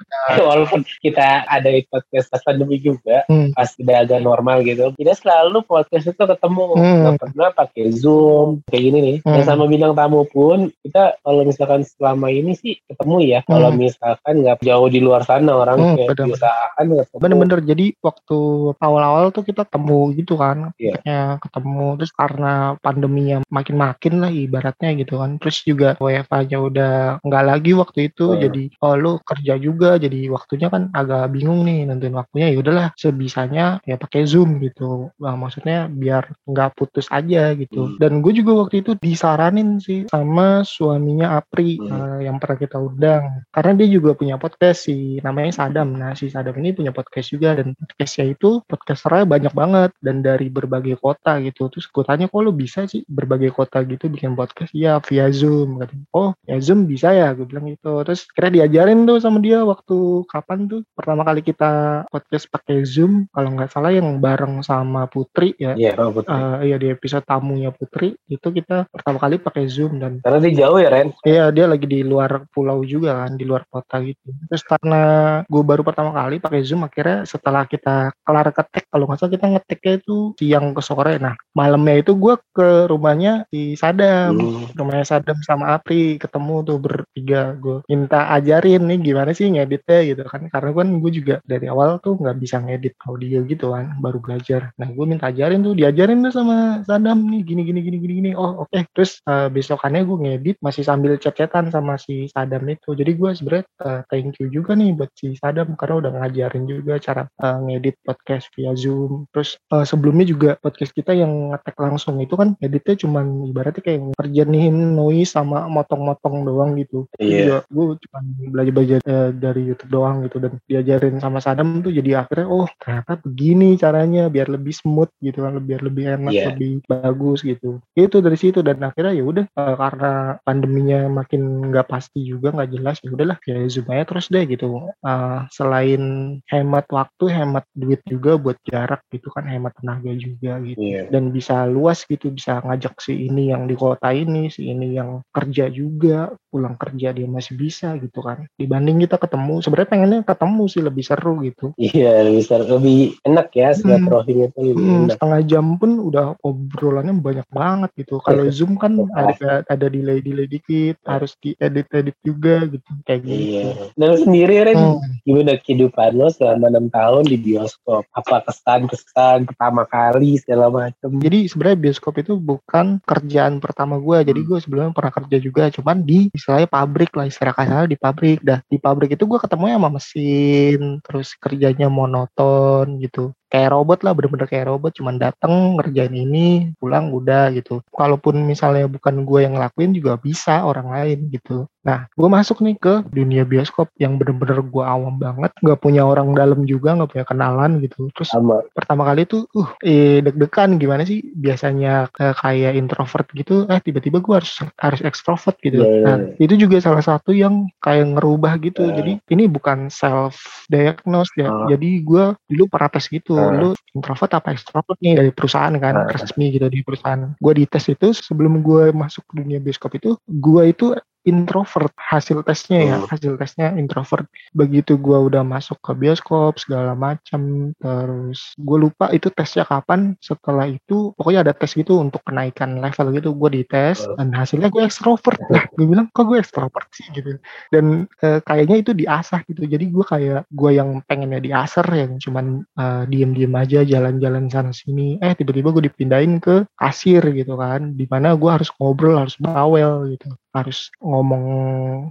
walaupun kita ada podcast pas pandemi juga hmm. pas udah agak normal gitu kita selalu podcast itu ketemu. Hmm. nggak pernah pakai zoom kayak gini nih. Hmm. dan sama bintang tamu pun kita kalau misalkan selama ini sih ketemu ya hmm. kalau misalkan nggak jauh di luar sana orang hmm, kayak bener-bener jadi waktu awal-awal tuh kita ketemu gitu kan yeah. ya ketemu terus karena pandeminya makin-makin lah ibaratnya gitu kan terus juga WFA-nya udah nggak lagi waktu itu hmm. jadi oh lu kerja juga jadi waktunya kan agak bingung nih nentuin waktunya ya udahlah sebisanya ya pakai zoom gitu nah, maksudnya biar nggak putus aja gitu hmm. dan gue juga waktu itu disaranin sih sama suaminya Apri hmm. uh, yang pernah kita undang karena dia juga punya podcast sih namanya Sadam. Nah si Sadam ini punya podcast juga dan podcastnya itu podcasternya banyak banget dan dari berbagai kota gitu. Terus gue tanya kok lu bisa sih berbagai kota gitu bikin podcast? Ya via zoom katanya. Oh ya zoom bisa ya? Gue bilang gitu. Terus kira diajarin tuh sama dia waktu kapan tuh? Pertama kali kita podcast pakai zoom kalau nggak salah yang bareng sama Putri ya. Iya yeah, Putri. Uh, di episode tamunya Putri. Itu kita pertama kali pakai zoom dan karena dia jauh ya Ren? Iya dia lagi di luar pulau juga kan di luar kota gitu. Terus karena gue baru pertama kali pakai zoom akhirnya setelah kita kelar ketek kalau nggak salah kita ngeteknya itu siang ke sore. Nah malamnya itu gue ke rumahnya si Sadam. Hmm. rumahnya Sadam sama Apri ketemu tuh bertiga. Gue minta ajarin nih gimana sih ngeditnya gitu kan. Karena kan gue juga dari awal tuh nggak bisa ngedit audio gitu kan baru belajar. Nah gue minta ajarin tuh diajarin tuh sama Sadam nih gini gini gini gini gini. Oh oke. Okay. terus uh, besokannya gue ngedit masih sambil chat-chatan sama si Sadam itu jadi gue sebenernya uh, thank you juga nih buat si Sadam karena udah ngajarin juga cara uh, ngedit podcast via Zoom terus uh, sebelumnya juga podcast kita yang ngetek langsung itu kan editnya cuman ibaratnya kayak ngerjain noise sama motong-motong doang gitu. Iya. Yeah. Gue cuma belajar-belajar uh, dari YouTube doang gitu dan diajarin sama Sadam tuh jadi akhirnya oh ternyata begini caranya biar lebih smooth gitu kan biar lebih enak yeah. lebih bagus gitu. Itu dari situ dan akhirnya ya udah uh, karena pandeminya makin nggak pasti juga nggak jelas ya udahlah ya zoom aja terus deh gitu. Uh, selain hemat waktu hemat duit juga buat jarak gitu kan hemat tenaga juga gitu yeah. dan bisa luas gitu bisa ngajak si ini yang di kota ini si ini yang kerja juga pulang kerja dia masih bisa gitu kan dibanding kita ketemu sebenarnya pengennya ketemu sih lebih seru gitu iya lebih seru lebih enak ya silaturahim hmm. itu lebih hmm, enak. setengah jam pun udah obrolannya banyak banget gitu kalau iya. zoom kan ada ada delay delay dikit harus diedit edit juga gitu kayak gitu iya. nah sendiri Ren hmm. gimana kehidupan lo selama enam tahun di bioskop? Apa kesan kesan pertama kali segala macam jadi sebenarnya bioskop itu bukan kerjaan pertama gue jadi gue sebelumnya pernah kerja juga cuman di istilahnya pabrik lah istilah kasar di pabrik. Dah di pabrik itu gue ketemu sama mesin terus kerjanya monoton gitu kayak robot lah bener-bener kayak robot cuman dateng ngerjain ini pulang udah gitu kalaupun misalnya bukan gue yang ngelakuin juga bisa orang lain gitu nah gue masuk nih ke dunia bioskop yang bener-bener gue awam banget gak punya orang dalam juga gak punya kenalan gitu terus Sama. pertama kali tuh uh eh, deg-degan gimana sih biasanya eh, kayak introvert gitu eh tiba-tiba gue harus harus ekstrovert gitu yeah, yeah, nah iya. itu juga salah satu yang kayak ngerubah gitu yeah. jadi ini bukan self diagnose ya uh. jadi gue dulu pernah tes gitu uh. lu introvert apa extrovert nih dari perusahaan kan uh. resmi gitu di perusahaan gue dites itu sebelum gue masuk dunia bioskop itu gue itu introvert hasil tesnya ya hmm. hasil tesnya introvert. Begitu gue udah masuk ke bioskop segala macam terus gue lupa itu tesnya kapan. Setelah itu pokoknya ada tes gitu untuk kenaikan level gitu gue dites hmm. dan hasilnya gue extrovert nah gue bilang kok gue extrovert sih? Gitu. Dan e, kayaknya itu diasah gitu. Jadi gue kayak gue yang pengennya diasar yang cuman e, diem-diem aja jalan-jalan sana sini eh tiba-tiba gue dipindahin ke kasir gitu kan di mana gue harus ngobrol harus bawel gitu harus ngomong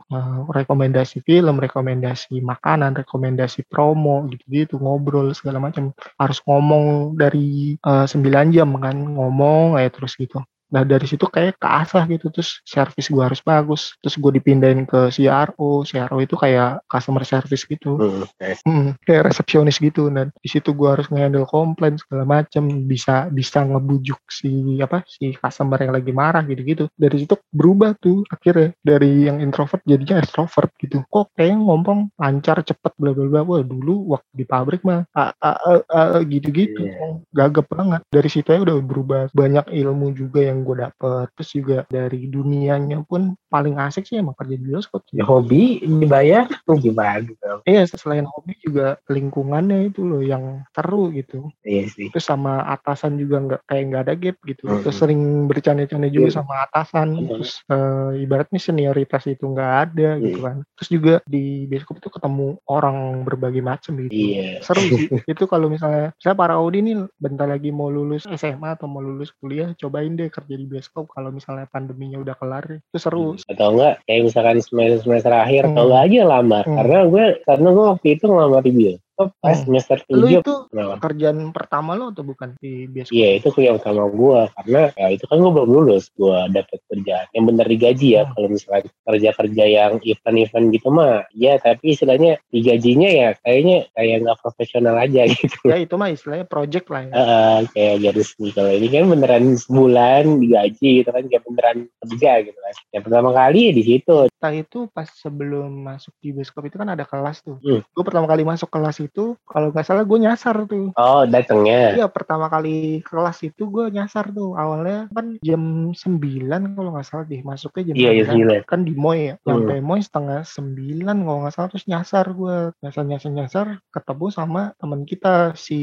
uh, rekomendasi film, rekomendasi makanan, rekomendasi promo gitu-gitu, ngobrol segala macam. Harus ngomong dari uh, 9 jam kan, ngomong kayak terus gitu. Nah dari situ kayak keasah gitu terus service gue harus bagus. Terus gue dipindahin ke CRO CRO itu kayak customer service gitu. Hmm, oke. Hmm, kayak resepsionis gitu. Dan di situ gua harus nge-handle komplain segala macam bisa bisa ngebujuk si apa si customer yang lagi marah gitu-gitu. Dari situ berubah tuh akhirnya. Dari yang introvert jadinya extrovert gitu. Kok kayak ngomong lancar cepet bla bla bla. Wah dulu waktu di pabrik mah a, a, a, a, gitu-gitu. Iya. gagap banget. Dari situ ya udah berubah. Banyak ilmu juga yang gue dapet terus juga dari dunianya pun paling asik sih emang kerja di bioskop. Ya, hobi dibayar tuh gimana gitu. Iya, selain hobi juga lingkungannya itu loh yang seru gitu. Iya sih. Terus sama atasan juga nggak kayak nggak ada gap gitu. Mhm. Terus sering bercanda-canda juga Iya. sama atasan. Mhm. Terus eh, ibaratnya senioritas itu nggak ada Iya. gitu kan. Terus juga di bioskop itu ketemu orang berbagai macam gitu. Iya. Seru sih. itu kalau misalnya saya para Audi nih bentar lagi mau lulus SMA atau mau lulus kuliah, cobain deh kerja di bioskop kalau misalnya pandeminya udah kelar. Itu seru. Atau enggak kayak misalkan semester semester akhir Hmm. atau aja lamar. Hmm. Karena gue karena gue waktu itu ngelamar di bioskop pas Hmm. semester Lu 7 itu kenapa? kerjaan pertama lo atau bukan di bioskop? Iya itu kuliah utama gue karena ya itu kan gue belum lulus gue dapet kerjaan yang bener digaji ya Hmm. kalau misalkan kerja kerja yang event-event gitu mah ya tapi istilahnya digajinya ya kayaknya kayak nggak profesional aja gitu Ya itu mah istilahnya project lah ya. Heeh, kayak garis nih kalau ini kan beneran sebulan digaji gitu kan kayak beneran kerja gitu kan yang pertama kali ya di situ Kita itu pas sebelum masuk di bioskop itu kan ada kelas tuh. Hmm. Gue pertama kali masuk kelas itu, kalau nggak salah gue nyasar tuh. oh datangnya Iya pertama kali kelas itu gue nyasar tuh. Awalnya kan jam 9 kalau nggak salah deh. Masuknya jam iya iya 9. gila Kan di Moy ya. Hmm. Nyampe Moy setengah 9 kalau nggak salah terus nyasar gue. Nyasar-nyasar-nyasar ketemu sama temen kita si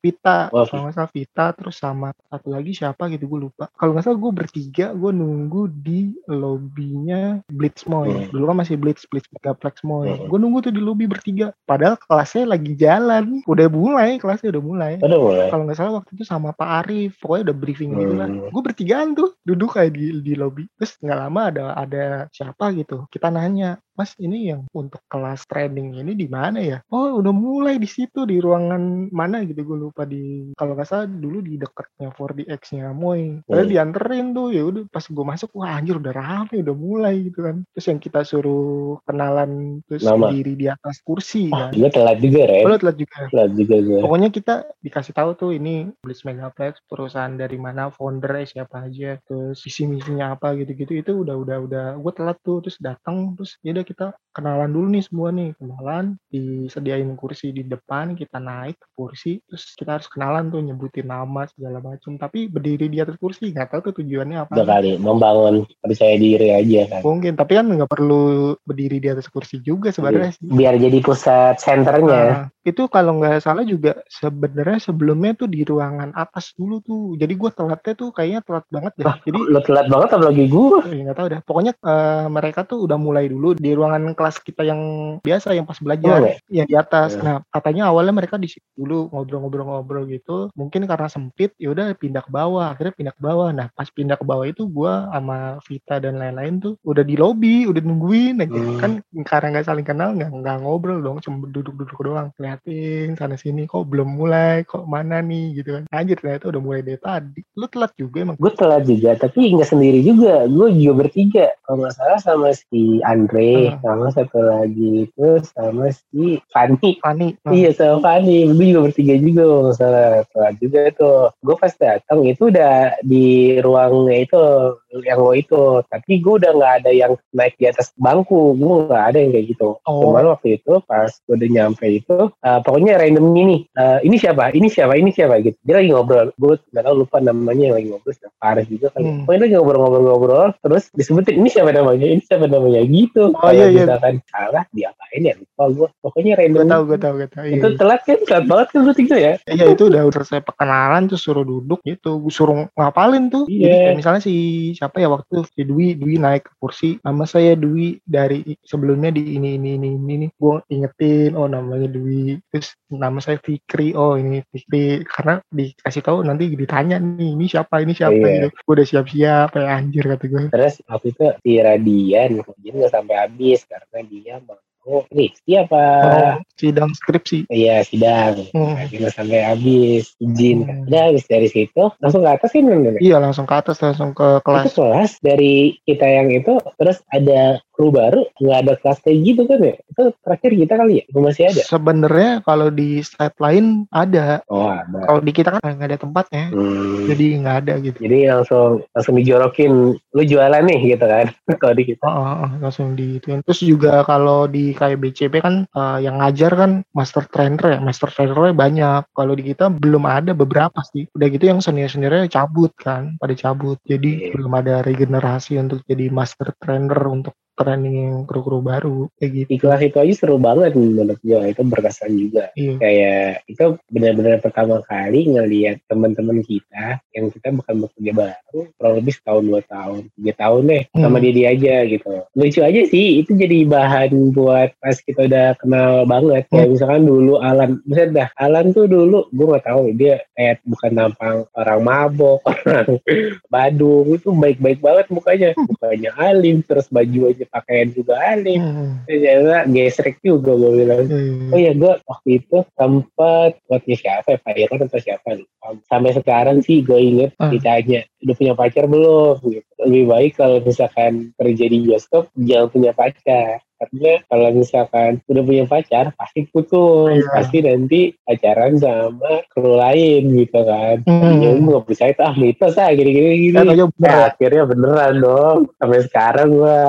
Vita. Wah, Kalau nggak salah Vita terus sama satu lagi siapa gitu gue lupa. Kalau nggak salah gue bertiga gue nunggu di lobbynya Blitz Moy. Hmm. Dulu kan masih Blitz Blitz Megaplex Moy. Hmm. Gue nunggu tuh di lobby bertiga. Padahal kelasnya lagi jalan. Udah mulai kelasnya udah mulai. udah mulai Kalau nggak salah waktu itu sama Pak Arif. Pokoknya udah briefing gitu lah. Hmm. Gue bertigaan tuh duduk kayak di di lobby. Terus nggak lama ada ada siapa gitu. Kita nanya, Mas ini yang untuk kelas training ini di mana ya? Oh udah mulai di situ di ruangan mana gitu gue lupa di kalau nggak salah dulu di dekatnya 4DX-nya Moy. Lalu Hmm. dianterin tuh ya udah pas gue masuk wah anjir udah rame udah mulai gitu kan. Terus yang kita suruh kenalan terus Nama. berdiri di atas kursi oh, kan. gue telat juga Ren Oh, telat juga. telat juga gue Pokoknya kita dikasih tahu tuh ini Blitz Megaplex perusahaan dari mana foundernya siapa aja terus visi misinya apa gitu-gitu itu udah udah udah gue telat tuh terus datang terus ya udah kita kenalan dulu nih semua nih. Kenalan disediain kursi di depan kita naik ke kursi terus kita harus kenalan tuh nyebutin nama segala macam tapi berdiri di atas kursi nggak tahu tuh tujuannya apa. Udah kali membangun percaya diri aja kan. Mungkin tapi kan nggak perlu berdiri di atas kursi juga sebenarnya sih biar jadi pusat senternya. Nah, itu kalau nggak salah juga sebenarnya sebelumnya tuh di ruangan atas dulu tuh. Jadi gue telatnya tuh kayaknya telat banget deh. Jadi lo telat banget apalagi gue eh, nggak tahu dah. Pokoknya eh, mereka tuh udah mulai dulu di ruangan kelas kita yang biasa yang pas belajar Oh, ya di atas. Ya. Nah katanya awalnya mereka di situ dulu ngobrol-ngobrol-ngobrol gitu. Mungkin karena sempit ya udah pindah ke bawah. Akhirnya pindah ke bawah. Nah pas pindah ke bawah itu gue sama Vita dan lain-lain tuh udah di lobby, udah nungguin aja. Hmm. Kan karena nggak saling kenal nggak nggak ngobrol dong, cuma duduk-duduk doang. Liatin sana sini kok belum mulai, kok mana nih gitu kan. Anjir ternyata udah mulai dari tadi. Lu telat juga emang. gue telat juga tapi nggak sendiri juga gue juga bertiga kalau nggak salah sama si Andre Hmm. sama satu lagi itu sama si Fanny Fani. Nah, Iya sama Fanny, gue juga bertiga juga kalau nggak salah telat juga tuh. Gue pas datang itu udah di ruangnya itu yang lo itu, tapi gue udah nggak ada yang naik di atas bangku, gue nggak ada yang kayak gitu. Oh. Cuman waktu itu pas gue udah nyampe itu, eh, pokoknya random gini, eh, ini siapa, ini siapa, ini siapa gitu. Dia lagi ngobrol, gue nggak tahu lupa namanya yang lagi ngobrol, siapa Faris juga kan. Hmm. Pokoknya lagi ngobrol-ngobrol-ngobrol, terus disebutin ini siapa namanya, ini siapa namanya gitu. Oh, iya, iya. misalkan salah diapain ya lupa gue. Pokoknya gue random tahu, gue tahu, gue tahu. Iya, itu iya. telat kan telat banget kan berarti itu ya Iya itu udah udah selesai perkenalan tuh suruh duduk gitu, gue suruh ngapalin tuh. Jadi Iya. misalnya si siapa ya waktu si Dwi, Dwi naik ke kursi, nama saya Dwi dari sebelumnya di ini ini ini ini, ini. gue ingetin, oh namanya Dwi, terus nama saya Fikri, oh ini Fikri, karena dikasih tahu nanti ditanya nih, ini siapa, ini siapa Iya. gitu. Gue udah siap-siap, kayak anjir kata gue. terus waktu itu si Radian dia nggak sampai habis karena dia mau oh skripsi apa Oh, sidang skripsi. iya sidang Hmm. Akhirnya sampai habis izin Hmm. udah habis dari situ langsung ke atas kan? Iya langsung ke atas langsung ke itu kelas. kelas dari kita yang itu terus ada kru baru nggak ada kelas kayak gitu kan ya itu terakhir kita kali ya masih ada Sebenarnya kalau di site lain ada. oh ada Kalau di kita kan nggak ada tempatnya. Hmm. Jadi nggak ada gitu. Jadi langsung langsung dijorokin lu jualan nih gitu kan kalau di kita. Oh, oh, oh, langsung dituin. Terus juga kalau di kayak BCP kan eh, yang ngajar kan master trainer ya, master trainernya banyak. Kalau di kita belum ada beberapa sih. Udah gitu yang senior seniornya cabut kan, pada cabut. Jadi Iya. belum ada regenerasi untuk jadi master trainer untuk training kru-kru baru kayak gitu. Di kelas itu aja seru banget menurut gue itu berkesan juga. Iya. Kayak itu benar-benar pertama kali ngelihat teman-teman kita yang kita bukan bekerja baru kurang lebih setahun dua tahun tiga tahun deh sama Hmm. dia dia aja gitu. Lucu aja sih itu jadi bahan buat pas kita udah kenal banget. Kayak misalkan dulu Alan, misalnya dah Alan tuh dulu gue nggak tahu dia kayak bukan nampang orang mabok, orang Badung itu baik-baik banget mukanya, mukanya alim terus baju aja pakaian juga alim. Hmm. Ternyata gesrek juga gue bilang. Iya. Oh iya gue waktu itu sempat buatnya siapa ya Pak Irwan atau siapa lupa. Sampai sekarang sih gue inget Ah. ditanya udah punya pacar belum gitu. Lebih baik kalau misalkan kerja di bioskop jangan punya pacar. Karena kalau misalkan udah punya pacar pasti putus, Iya. pasti nanti pacaran sama kru lain gitu kan. Hmm. Ya gue gak percaya itu ah mitos ah gini-gini gini. Kan aja bener Nah, ya. akhirnya beneran dong. Sampai sekarang gua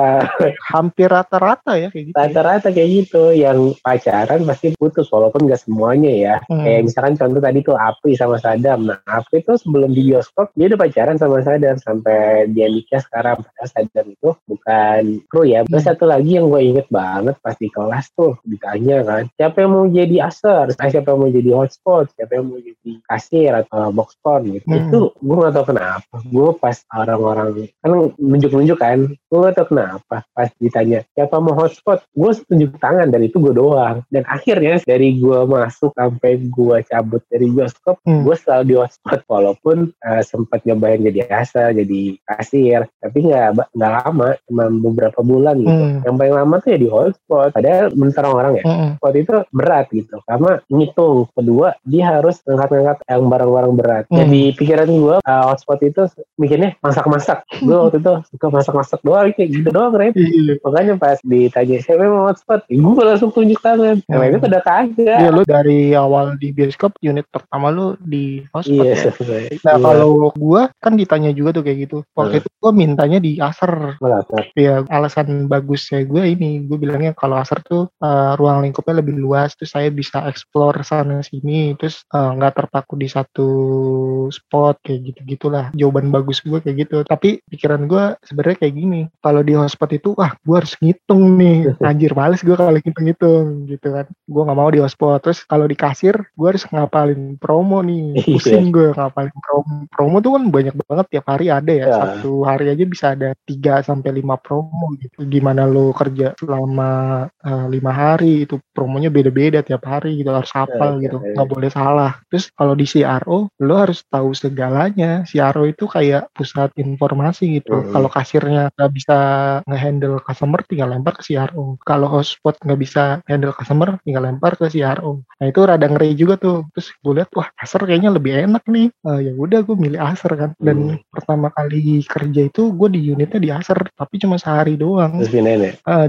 hampir rata-rata ya kayak gitu. ya. rata-rata kayak gitu yang pacaran pasti putus walaupun gak semuanya ya Hmm. kayak misalkan contoh tadi tuh Apri sama Sadam nah Apri tuh sebelum di bioskop dia udah pacaran sama Sadam sampai dia nikah sekarang padahal Sadam itu bukan kru ya. Terus Hmm. satu lagi yang gue inget banget pas di kelas tuh ditanya kan siapa yang mau jadi aser Ah, siapa yang mau jadi hotspot? Siapa yang mau jadi kasir atau box gitu. Hmm. itu gue gak tau kenapa. Gue pas orang-orang kan nunjuk-nunjuk kan gue gak tau kenapa pas ditanya siapa mau hotspot? Gue tunjuk tangan dan itu gue doang. Dan akhirnya dari gue masuk sampai gue cabut dari bioskop Hmm. gue selalu di hotspot. Walaupun eh, sempat nyobain jadi asa jadi kasir tapi nggak nggak lama cuma beberapa bulan gitu Hmm. yang paling lama tuh ya di hotspot padahal menurut orang-orang ya Hmm. hotspot itu berat gitu karena ngitung kedua dia harus ngangkat-ngangkat yang barang-barang berat Hmm. jadi pikiran gue uh, hotspot itu mikirnya masak-masak gue waktu itu suka masak-masak doang kayak gitu doang Ren Iya. makanya pas ditanya siapa yang mau hotspot ya, gue langsung tunjuk tangan yang Hmm. lainnya pada kagak Iya lu dari awal di bioskop unit pertama lu di hotspot iya ya. Nah Iya. kalau gua kan ditanya juga tuh kayak gitu. Waktu Hmm. itu gua mintanya di Acer. Ya alasan bagusnya gue ini, gue bilangnya kalau Acer tuh eh, ruang lingkupnya lebih luas, terus saya bisa explore sana sini, terus eh, nggak terpaku di satu spot kayak gitu gitulah. Jawaban bagus gue kayak gitu. Tapi pikiran gue sebenarnya kayak gini, kalau di hotspot itu, wah gue harus ngitung nih, anjir males gue kalau ngitung-ngitung gitu kan. Gue nggak mau di hotspot. Terus kalau di kasir, gue harus ngapalin promo nih, Iya. pusing gue ngapalin promo. Promo tuh kan banyak banget tiap hari ada ya. Ya. Satu hari aja bisa ada 3 sampai 5 promo gitu. Gimana lo kerja selama eh, lima hari itu promonya beda-beda tiap hari gitu harus hafal Ya, gitu. ya, ya. nggak boleh salah. Terus kalau di CRO lo harus tahu segalanya. CRO itu kayak pusat informasi gitu. Mhm. Kalau kasirnya nggak bisa ngehandle customer tinggal lempar ke CRO. Kalau hotspot nggak bisa handle customer tinggal lempar ke CRO. Nah itu rada ngeri juga tuh. Terus gue lihat wah Acer kayaknya lebih enak nih. Eh, ya udah gue milih Acer kan. Dan Pertama kali kerja itu gue di unitnya di Acer tapi cuma sehari doang. ya Eh,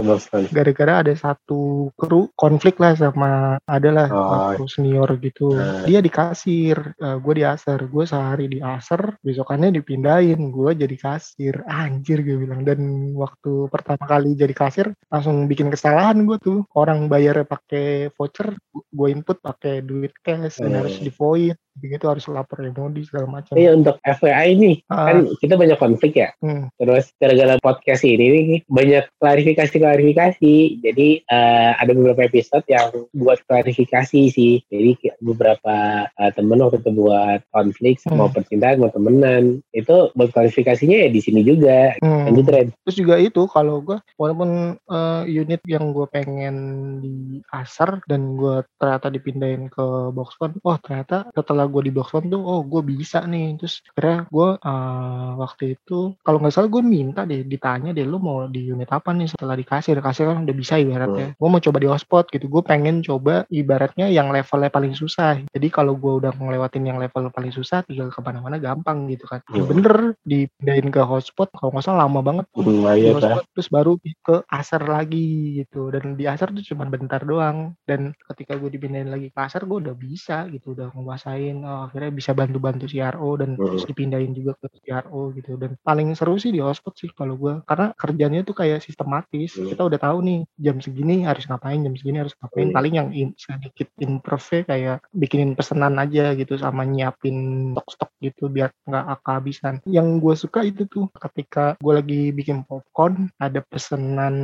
gara-gara ada satu kru konflik lah sama adalah Oh. kru senior gitu Nah. dia di kasir gue di aser gue sehari di aser besokannya dipindahin gue jadi kasir anjir gue bilang dan waktu pertama kali jadi kasir langsung bikin kesalahan gue tuh orang bayarnya pakai voucher gue input pakai duit cash dan Hmm. harus di void begitu harus lapor emodi segala macam Iya untuk FYI nih Ah, kan kita banyak konflik ya hmm, Terus gara-gara podcast ini nih banyak klarifikasi-klarifikasi. Jadi eh, ada beberapa episode yang buat klarifikasi sih. Jadi beberapa eh, temen waktu itu buat konflik Hmm. mau percintaan mau temenan itu buat klarifikasinya ya di sini juga. hmm. Lanjut Ren. Terus juga itu kalau gue walaupun eh, unit yang gue pengen di asar dan gue ternyata dipindahin ke box one, wah ternyata setelah gue di box tuh oh gue bisa nih. Terus akhirnya gue uh, waktu itu kalau nggak salah gue minta deh ditanya deh lu mau di unit apa nih setelah dikasih dikasih kan udah bisa ibaratnya. Hmm. gue mau coba di hotspot gitu. Gue pengen coba ibaratnya yang levelnya paling susah. Jadi kalau gue udah ngelewatin yang level paling susah tinggal ke mana-mana gampang gitu kan. Hmm. bener dipindahin ke hotspot kalau nggak salah lama banget hmm, iya, hotspot, terus baru ke aser lagi gitu. Dan di aser tuh cuma bentar doang. Dan ketika gue dipindahin lagi ke aser gue udah bisa gitu udah nguasain oh, akhirnya bisa bantu-bantu CRO dan hmm. terus dipindahin juga ke CRO gitu dan paling seru sih di hotspot sih kalau gue karena kerjanya tuh kayak sistematis hmm. kita udah tahu nih jam segini harus ngapain jam segini harus ngapain hmm. paling yang in, sedikit improve kayak bikinin pesanan aja gitu sama nyiapin stok-stok gitu biar nggak kehabisan yang gue suka itu tuh ketika gue lagi bikin popcorn ada pesanan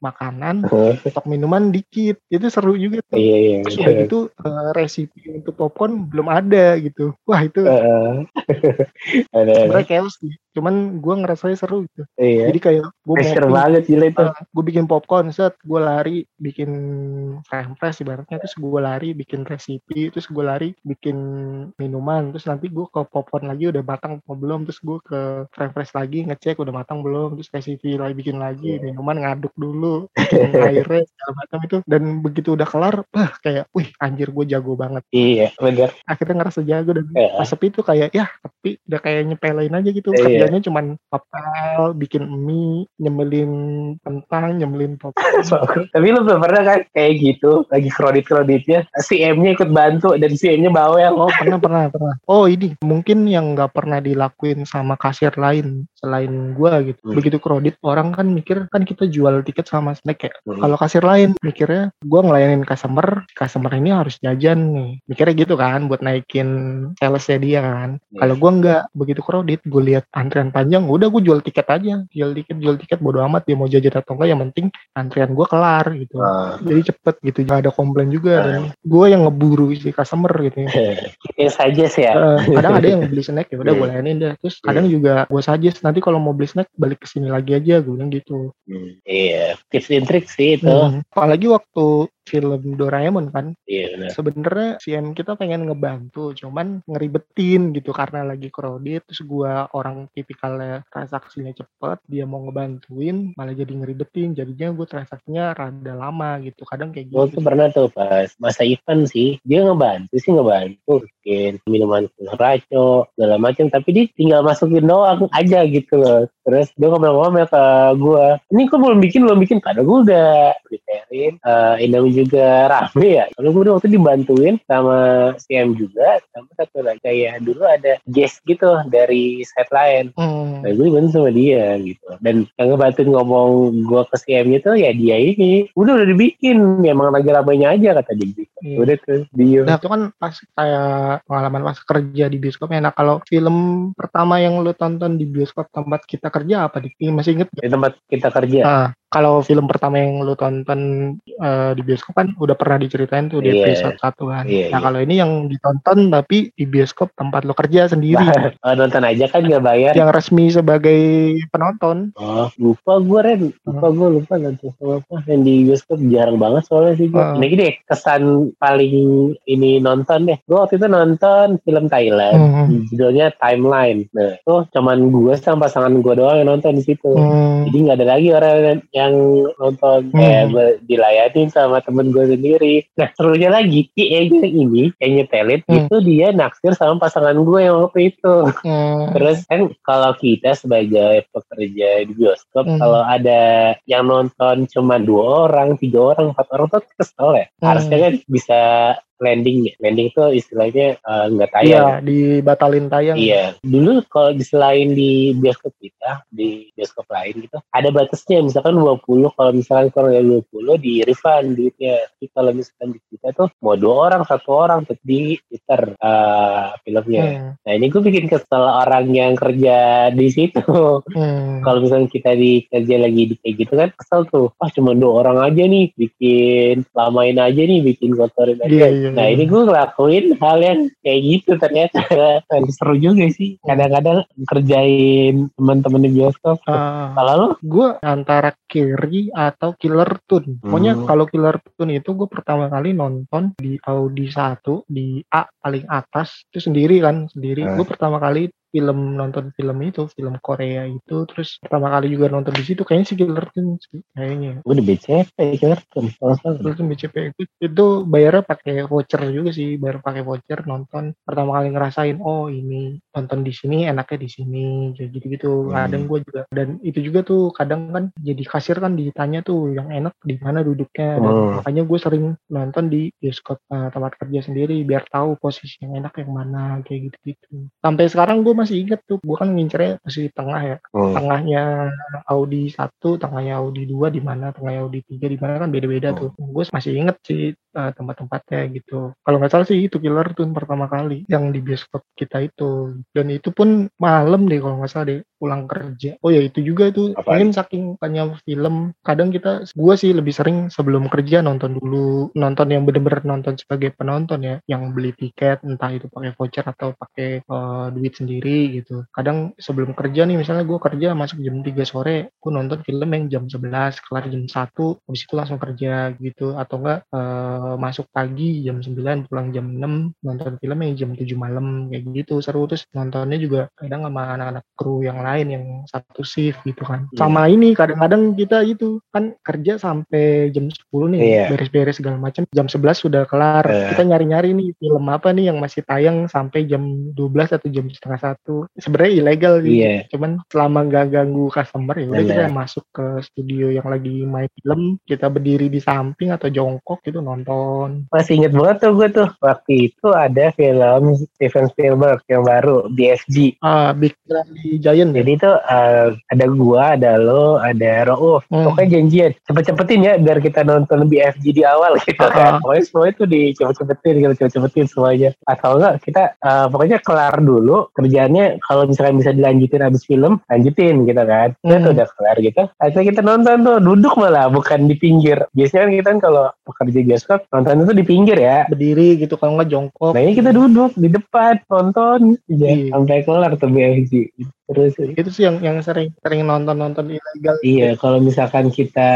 makanan hmm. stok minuman dikit itu seru juga tuh iya, iya, terus iya. itu uh, resipi untuk popcorn belum ada gitu. Wah itu uh, sebenarnya chaos sih cuman gue ngerasa seru gitu iya. jadi kayak gue mau banget gila itu uh, gue bikin popcorn set gue lari bikin fries ibaratnya terus gue lari bikin resipi terus gue lari bikin minuman terus nanti gue ke popcorn lagi udah matang atau belum terus gue ke fries lagi ngecek udah matang belum terus resipi lagi bikin lagi yeah. minuman ngaduk dulu airnya segala macam itu. Dan begitu udah kelar bah kayak wih anjir gue jago banget. Iya bener. Akhirnya ngerasa jago dan yeah. pas sepi itu kayak ya tapi udah kayak nyepelin aja gitu. Yeah kerjanya cuman papel, bikin mie, nyembelin kentang, nyembelin pop. Tapi lu pernah kan kayak gitu, lagi kredit-kreditnya, si M-nya ikut bantu dan si M-nya bawa yang Oh pernah, pernah, pernah. Oh ini, mungkin yang nggak pernah dilakuin sama kasir lain selain gua gitu. Hmm. Begitu kredit, orang kan mikir kan kita jual tiket sama snack ya. Hmm. Kalau kasir lain mikirnya gua ngelayanin customer, customer ini harus jajan nih. Mikirnya gitu kan buat naikin salesnya dia kan. Yeah. Kalau gua nggak begitu kredit, gue lihat antrian panjang udah gue jual tiket aja jual tiket jual tiket bodo amat dia mau jajan atau enggak yang penting antrian gue kelar gitu uh. jadi cepet gitu gak ada komplain juga uh. dan gue yang ngeburu si customer gitu ya saja sih ya uh, kadang ada yang beli snack ya udah gue layanin deh terus kadang juga gue saja nanti kalau mau beli snack balik ke sini lagi aja gue bilang gitu hmm. iya tips and trick sih itu hmm. apalagi waktu film Doraemon kan. Iya benar. Sebenarnya CM kita pengen ngebantu, cuman ngeribetin gitu karena lagi crowded terus gua orang tipikalnya transaksinya cepet, dia mau ngebantuin malah jadi ngeribetin, jadinya gue transaksinya rada lama gitu. Kadang kayak gitu. Gue tuh pernah tuh pas masa event sih, dia ngebantu sih ngebantu bikin minuman raco segala macam tapi dia tinggal masukin doang aja gitu loh terus dia ngomong-ngomong ke gue ini kok belum bikin belum bikin padahal gue udah preparein uh, Indomie juga rame ya. Kalau gue waktu dibantuin sama CM juga sama satu lagi. Kayak dulu ada guest gitu dari set lain hmm. nah gue dibantu sama dia gitu. Dan yang ngebantuin ngomong gue ke CM itu ya dia ini. Udah udah dibikin. Emang lagi ramainya aja kata dia. Gitu. hmm. udah tuh dia nah itu kan pas kayak pengalaman pas kerja di bioskop enak kalau film pertama yang lu tonton di bioskop tempat kita kerja apa di masih inget di tempat kita kerja? Ah, kalau film pertama yang lu tonton uh, di bioskop kan udah pernah diceritain tuh di yeah. episode satu kan. Yeah, nah yeah. kalau ini yang ditonton tapi di bioskop tempat lu kerja sendiri. oh, nonton aja kan gak bayar. Yang resmi sebagai penonton. Oh lupa gue Ren. Lupa uh. gue lupa nonton sama apa. Yang di bioskop jarang banget soalnya sih gue. Uh. Ini deh kesan paling ini nonton deh. Gue waktu itu nonton film Thailand. Uh. Judulnya Timeline. Nah tuh cuman gue sama pasangan gue doang yang nonton di situ. Uh. Jadi nggak ada lagi orang yang nonton hmm. kayak gue dilayanin sama temen gue sendiri. Nah serunya lagi si yang ini yang nyetelin hmm. itu dia naksir sama pasangan gue yang waktu itu. Hmm. Terus kan kalau kita sebagai pekerja di bioskop hmm. kalau ada yang nonton cuma dua orang, tiga orang, empat orang tuh kesel ya. Hmm. Harusnya kan bisa landing ya. Landing itu istilahnya eh, nggak uh, tayang. Iya, dibatalin tayang. Iya. Dulu kalau di selain di bioskop kita, di bioskop lain gitu, ada batasnya misalkan 20 kalau misalkan kurang dari 20 di refund duitnya. Tapi kalau misalkan di kita tuh mau dua orang, satu orang untuk di Twitter uh, filmnya. Hmm. Nah, ini gue bikin kesel orang yang kerja di situ. Hmm. kalau misalnya kita di kerja lagi di kayak gitu kan kesel tuh. Ah, cuma dua orang aja nih bikin lamain aja nih bikin kotorin aja. Yeah, yeah. Nah ini gue ngelakuin hal yang kayak gitu ternyata seru juga sih. Kadang-kadang kerjain teman-teman di bioskop. Kalau lo? gue antara Kiri atau Killer Tune. Pokoknya Hmm. kalau Killer Tune itu gue pertama kali nonton di Audi 1 di A paling atas itu sendiri kan sendiri. Ah. Gue pertama kali film nonton film itu film Korea itu terus pertama kali juga nonton di situ kayaknya si Killer sih kayaknya. Gue udah BCP. Kalau salah. Terus BCP itu, itu bayarnya pakai voucher juga sih, bayar pakai voucher nonton. Pertama kali ngerasain, oh ini nonton di sini enaknya di sini, kayak gitu-gitu. Hmm. Kadang gue juga dan itu juga tuh kadang kan jadi kasir kan ditanya tuh yang enak di mana duduknya. Dan Hmm. makanya gue sering nonton di bioskop eh, tempat kerja sendiri biar tahu posisi yang enak yang mana kayak gitu-gitu. Sampai sekarang gue masih inget tuh, gue kan ngincernya posisi tengah ya Hmm. tengahnya Audi 1, tengahnya Audi 2 di mana, tengahnya Audi 3 di mana kan beda-beda tuh. Gue masih inget sih uh, tempat-tempatnya gitu. Kalau nggak salah sih itu Killer tuh pertama kali yang di bioskop kita itu. Dan itu pun malam deh kalau nggak salah deh pulang kerja. Oh ya itu juga tuh Apaan? mungkin saking banyak film kadang kita gue sih lebih sering sebelum kerja nonton dulu nonton yang bener-bener nonton sebagai penonton ya. Yang beli tiket entah itu pakai voucher atau pakai uh, duit sendiri gitu. Kadang sebelum kerja nih misalnya gue kerja masuk jam 3 sore gue nonton film yang jam 11 kelar jam 1 habis itu langsung kerja gitu. Atau enggak uh, masuk pagi jam 9 pulang jam 6 nonton film yang jam 7 malam kayak gitu. Seru terus nontonnya juga kadang sama anak-anak kru yang lain yang satu shift gitu kan Iya. sama ini kadang-kadang kita itu kan kerja sampai jam 10 nih Iya. beres-beres segala macam jam 11 sudah kelar Iya. kita nyari-nyari nih film apa nih yang masih tayang sampai jam 12 atau jam setengah satu sebenarnya ilegal sih Iya. cuman selama nggak ganggu customer ya udah Benar. kita masuk ke studio yang lagi main film kita berdiri di samping atau jongkok gitu nonton Masih inget banget tuh gue tuh. Waktu itu ada film Steven Spielberg yang baru, BFG. ah Big Friendly Giant ya Jadi tuh eh, ada gua, ada lo, ada Rauf. Hmm. Pokoknya janjian. Cepet-cepetin ya biar kita nonton BFG di awal gitu kan. Ah. Pokoknya semuanya tuh dicepet-cepetin gitu, cepet-cepetin semuanya. Atau enggak kita eh, pokoknya kelar dulu kerjaannya kalau misalkan bisa dilanjutin abis film, lanjutin gitu kan. Kita Hmm. tuh udah kelar gitu. Akhirnya kita nonton tuh duduk malah bukan di pinggir. Biasanya kan kita kan kalau pekerja bioskop nonton itu di pinggir ya. berdiri gitu kalau nggak jongkok Nah ini kita duduk di depan nonton Iya. sampai kelar tuh BFG. Terus itu sih yang yang sering sering nonton nonton ilegal Iya, kalau misalkan kita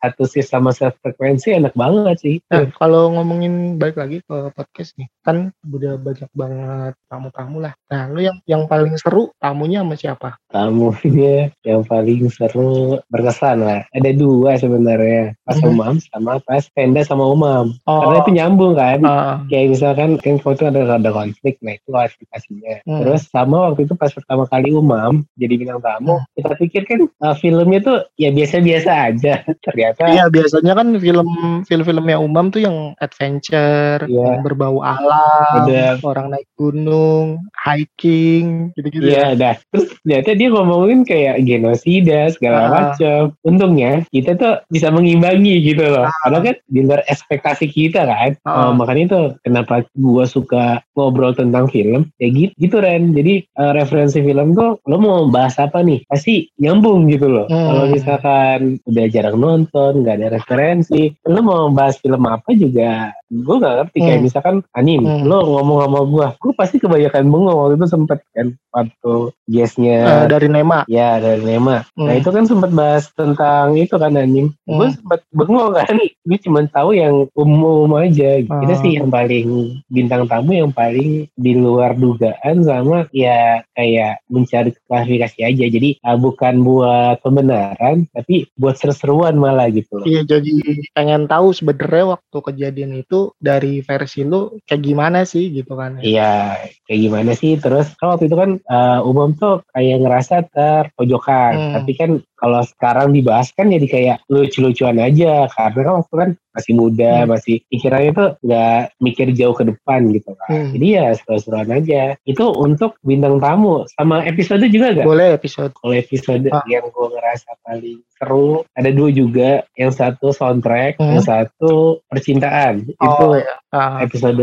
satu sih sama satu frekuensi enak banget sih. Nah, kalau ngomongin balik lagi ke podcast nih, kan udah banyak banget tamu-tamu lah. Nah, lu yang yang paling seru tamunya sama siapa? Tamunya yang paling seru berkesan lah. Ada dua sebenarnya, pas Mhm. Umam sama pas Penda sama Umam. Oh, Karena itu nyambung kan. ah, Kayak misalkan kan waktu itu ada ada konflik, nah itu klarifikasinya. Hmm. Terus sama waktu itu pas pertama kali Umam jadi bintang tamu, Hmm. kita pikir kan uh, filmnya tuh ya biasa-biasa aja. Ternyata iya biasanya kan film film-filmnya Umam tuh yang adventure, Iya. yang berbau alam, Ada. orang naik gunung, hiking, gitu-gitu. Iya, dah. Terus ternyata dia ngomongin kayak genosida segala Ah. macam. Untungnya kita tuh bisa mengimbangi gitu loh. Karena kan di luar ekspektasi kita kan. Ah. Eh, makanya itu kenapa gua suka ngobrol tentang film. Ya gitu, gitu Ren. Jadi eh, referensi film tuh lo mau bahas apa nih? Pasti nyambung gitu loh. Hmm. Kalau misalkan udah jarang nonton, nggak ada referensi, lo mau bahas film apa juga gue nggak ngerti kayak Hmm. misalkan anime Hmm. lo ngomong sama gue gue pasti kebanyakan bengong waktu itu sempet kan waktu Eh, guestnya dari Nema. ya dari Nema nah Hmm. itu kan sempet bahas tentang itu kan gue Hmm. sempet bengong kan gue cuma tahu yang umum aja itu Ah. sih yang paling bintang tamu yang paling di luar dugaan sama ya kayak mencari klarifikasi aja jadi ah, bukan buat pembenaran tapi buat seru-seruan malah gitu loh Iya jadi pengen tahu sebenarnya waktu kejadian itu dari versi lu kayak gimana sih gitu kan. Iya, kayak gimana sih? Terus kan waktu itu kan eh, umum tuh kayak ngerasa terpojokan. Hmm. Tapi kan kalau sekarang dibahas kan jadi kayak lucu-lucuan aja. Karena kan waktu kan masih muda, Hmm. masih pikirannya tuh nggak mikir jauh ke depan gitu kan. Hmm. Jadi ya seru-seruan aja. Itu untuk bintang tamu. Sama episode juga gak? Boleh episode. Kalau episode Ah. yang gue ngerasa paling seru, ada dua juga. Yang satu soundtrack, Hmm. yang satu percintaan. Itu Oh, Ah, episode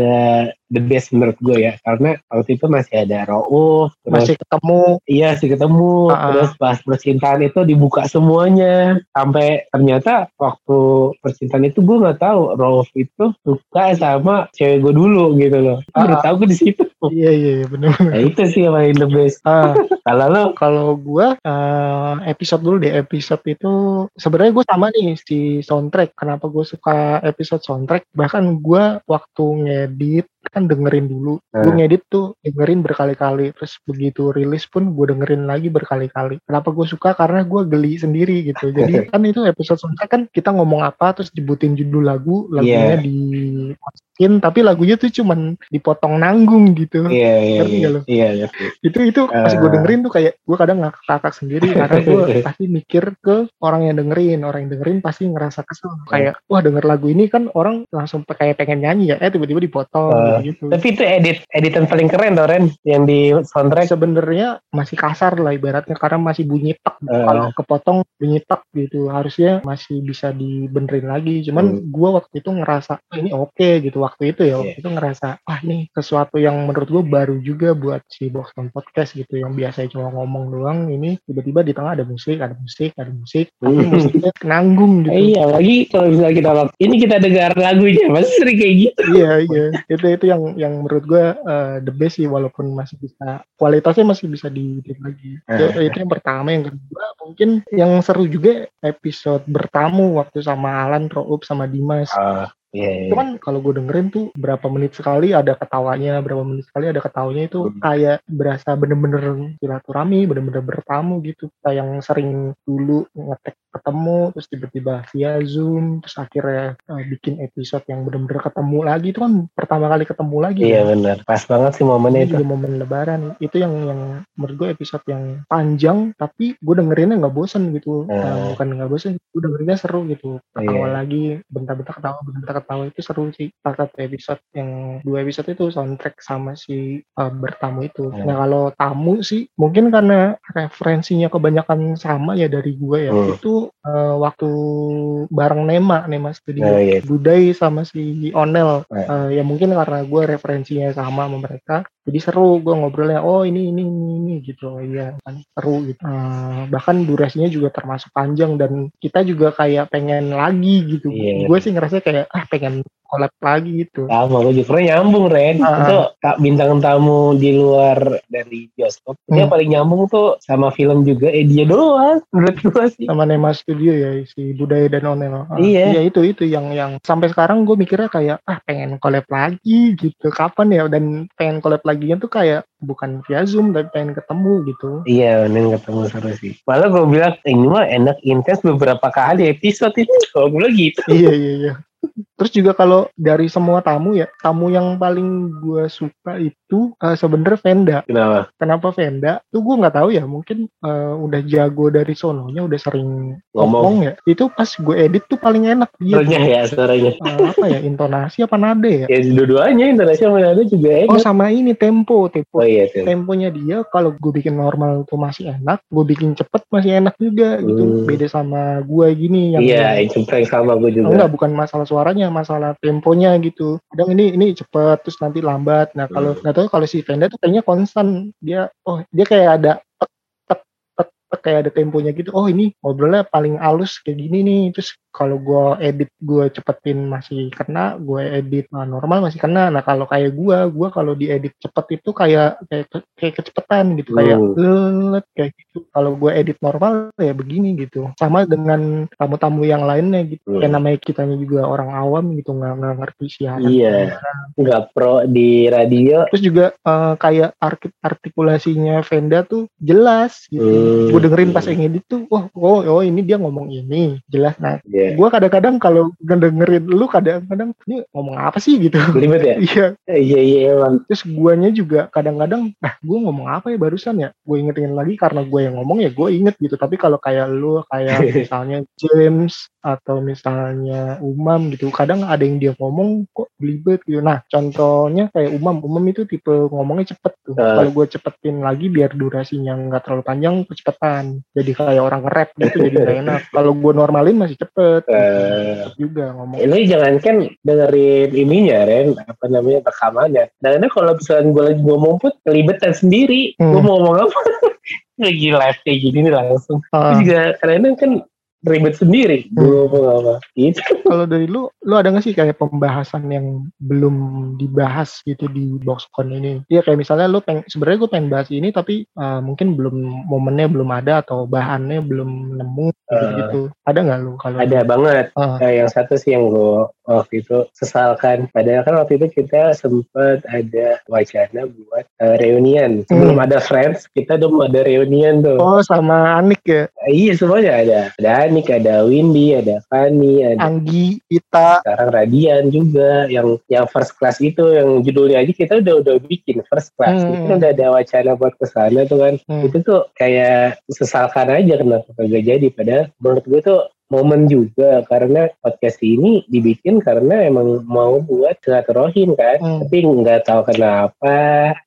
the best menurut gue ya. Karena waktu itu masih ada Rauf terus masih ketemu. Iya sih ketemu. Ah. terus pas percintaan itu dibuka semuanya. Sampai ternyata waktu percintaan itu gue nggak tahu Rauf itu suka sama cewek gue dulu gitu loh. Itu Ah, baru ah. tahu gue di situ. Iya iya iya, bener nah itu sih yang paling the best. Ah, kalau lo? Kalau gua eh, episode dulu deh. Episode itu sebenarnya gue sama nih si soundtrack. Kenapa gue suka episode soundtrack? Bahkan gua waktu ngedit kan dengerin dulu. Gue Hmm. ngedit tuh dengerin berkali-kali. Terus begitu rilis pun gue dengerin lagi berkali-kali. Kenapa gue suka? Karena gue geli sendiri gitu. Jadi kan itu episode soundtrack kan kita ngomong apa terus dibutin judul lagu lagunya Iya. dimasukin tapi lagunya tuh cuman dipotong nanggung gitu. Iya iya iya. iya itu itu pas gue Eh. dengerin tuh kayak gue kadang ngakak-ngakak sendiri. Karena gue pasti mikir ke orang yang dengerin. Orang yang dengerin pasti ngerasa kesel. Kayak wah denger lagu ini kan orang langsung kayak pengen nyanyi ya. Eh tiba-tiba dipotong. Eh, gitu. Tapi itu edit editan paling keren tau Ren yang di soundtrack. Sebenarnya masih kasar lah ibaratnya karena masih bunyi tek. Eh. kalau kepotong bunyi tek gitu. Harusnya masih bisa dibenerin lagi. Cuman Hmm. gue waktu itu ngerasa "Oh, ini oke gitu. Waktu itu ya waktu itu ngerasa ah ini sesuatu yang menurut gue baru juga buat si Boston Podcast gitu. Yang biasanya cuma ngomong doang ini tiba-tiba di tengah ada musik ada musik ada musik. Tapi Hmm. musiknya nanggung gitu. Eh, iya lagi kalau misalnya kita ini kita dengar lagunya masih sering kayak gitu. Iya iya. Itu itu yang yang menurut gue eh, the best sih walaupun masih bisa kualitasnya masih bisa di lagi itu, Eh. itu yang pertama yang kedua mungkin yang seru juga episode bertamu waktu sama Alan Roop sama Dimas Ah, iya, itu iya. kan kalau gue dengerin tuh berapa menit sekali ada ketawanya berapa menit sekali ada ketawanya itu Hmm. kayak berasa bener-bener silaturahmi bener-bener bertamu gitu kayak yang sering dulu ngetek ketemu terus tiba-tiba via zoom terus akhirnya eh, bikin episode yang bener-bener ketemu lagi itu kan pertama kali ketemu lagi Iya kan. benar, pas banget sih momennya Ini itu. juga momen lebaran itu yang yang menurut gue episode yang panjang tapi gue dengerinnya nggak bosen gitu Hmm. Nah, bukan nggak bosen gue dengerinnya seru gitu ketawa Iya. lagi bentar-bentar ketawa bentar ketawa itu seru sih salah satu episode yang dua episode itu soundtrack sama si uh, bertamu itu Hmm. nah kalau tamu sih mungkin karena referensinya kebanyakan sama ya dari gue ya Hmm. itu uh, waktu bareng Nema Nema Studio Oh, iya. Budai sama si Onel Eh. Uh, ya mungkin karena gue referensinya sama sama mereka jadi seru gue ngobrolnya oh ini ini ini, ini gitu iya kan seru gitu Uh, bahkan durasinya juga termasuk panjang dan kita juga kayak pengen lagi gitu Iya. gue sih ngerasa kayak ah pengen collab lagi gitu Sama gue juga nyambung Ren. Ah. Itu kak bintang tamu di luar dari bioskop. Dia Hmm. paling nyambung tuh sama film juga. Eh dia doang. Menurut gue sih. sama Nema Studio ya si Budaya dan Onel Ah, Iya. iya itu itu yang yang sampai sekarang gue mikirnya kayak ah pengen collab lagi gitu kapan ya dan pengen collab laginya tuh kayak bukan via zoom tapi pengen ketemu gitu Iya, bener ketemu seru sih. Malah gue bilang, ini mah enak intens beberapa kali episode ini. Kalau gue gitu. iya iya iya terus juga kalau dari semua tamu ya tamu yang paling gue suka itu eh, sebenarnya Venda Kenapa? kenapa Venda tuh gue nggak tahu ya mungkin eh, udah jago dari sononya udah sering Ngomong. ngomong ya itu pas gue edit tuh paling enak dia Suaranya ya, suaranya. Eh, apa ya intonasi apa nada ya Ya dua-duanya Indonesia mana juga oh enak. sama ini tempo tempo Oh iya, tuh. temponya dia kalau gue bikin normal tuh masih enak gue bikin cepet masih enak juga gitu Hmm. beda sama gue gini yang Iya, itu prank sama gue juga. enggak bukan masalah suaranya masalah temponya gitu. Kadang ini ini cepet terus nanti lambat. Nah kalau Hmm. nggak tahu kalau si Venda tuh kayaknya konstan. Dia oh dia kayak ada tek tek tek tek kayak ada temponya gitu. Oh ini ngobrolnya paling halus kayak gini nih. Terus kalau gue edit gue cepetin masih kena gue edit nah, normal masih kena nah kalau kayak gue gue kalau diedit cepet itu kayak kayak kayak kecepetan gitu kayak Hmm. lelet kayak gitu kalau gue edit normal ya begini gitu sama dengan tamu-tamu yang lainnya gitu Hmm. kayak namanya kitanya juga orang awam gitu nggak nggak ngerti siaran Iya. Nggak pro di radio. terus juga eh, kayak artikulasinya Venda tuh jelas gitu Hmm. gue dengerin pas yang edit tuh wah oh, oh ini dia ngomong ini jelas nah Iya. gue kadang-kadang kalau ngedengerin lu kadang-kadang ini ngomong apa sih? gitu. Belibet ya? iya. Iya, iya, emang. terus guanya juga kadang-kadang ah gue ngomong apa ya barusan ya? Gue ingetin lagi karena gue yang ngomong ya gue inget gitu. Tapi kalau kayak lu kayak misalnya James atau misalnya Umam gitu kadang ada yang dia ngomong kok belibet gitu. Nah contohnya kayak Umam. Umam itu tipe ngomongnya cepet tuh. Ah. kalau gue cepetin lagi biar durasinya nggak terlalu panjang kecepetan jadi kayak orang nge-rap gitu jadi gak enak. Kalau gue normalin masih cepet ribet Eh, juga ngomong. Lu jangan kan dengerin ininya Ren apa namanya rekamannya. Karena kalau misalnya gue lagi ngomong pun kelibetan sendiri. Hmm. Gue mau ngomong apa? lagi live kayak gini nih langsung. Itu juga kadang kan ribet sendiri. Hmm. Ngomong apa? Gitu. Kalau dari lu, lu ada nggak sih kayak pembahasan yang belum dibahas gitu di boxcon ini? Iya kayak misalnya lu peng, sebenarnya gue pengen bahas ini tapi uh, mungkin belum momennya belum ada atau bahannya belum nemu gitu, gitu. Ada nggak lu kalau? Ada banget. Ah. Nah, yang satu sih yang gue waktu itu sesalkan. Padahal kan waktu itu kita sempat ada wacana buat eh, reunian. Sebelum ada Friends, kita udah mau ada reunian tuh. Oh sama Anik ya, Iya semuanya ada. Ada Anik, ada Windy, ada Fanny, ada Anggi, Ita. sekarang Radian juga yang yang first class itu yang judulnya aja kita udah udah bikin first class Hmm. itu udah ada wacana buat ke sana tuh kan Hmm. itu tuh kayak sesalkan aja kenapa kagak jadi padahal menurut gue tuh momen juga. Karena podcast ini dibikin karena emang mau buat silaturahim kan? Hmm. tapi nggak tahu kenapa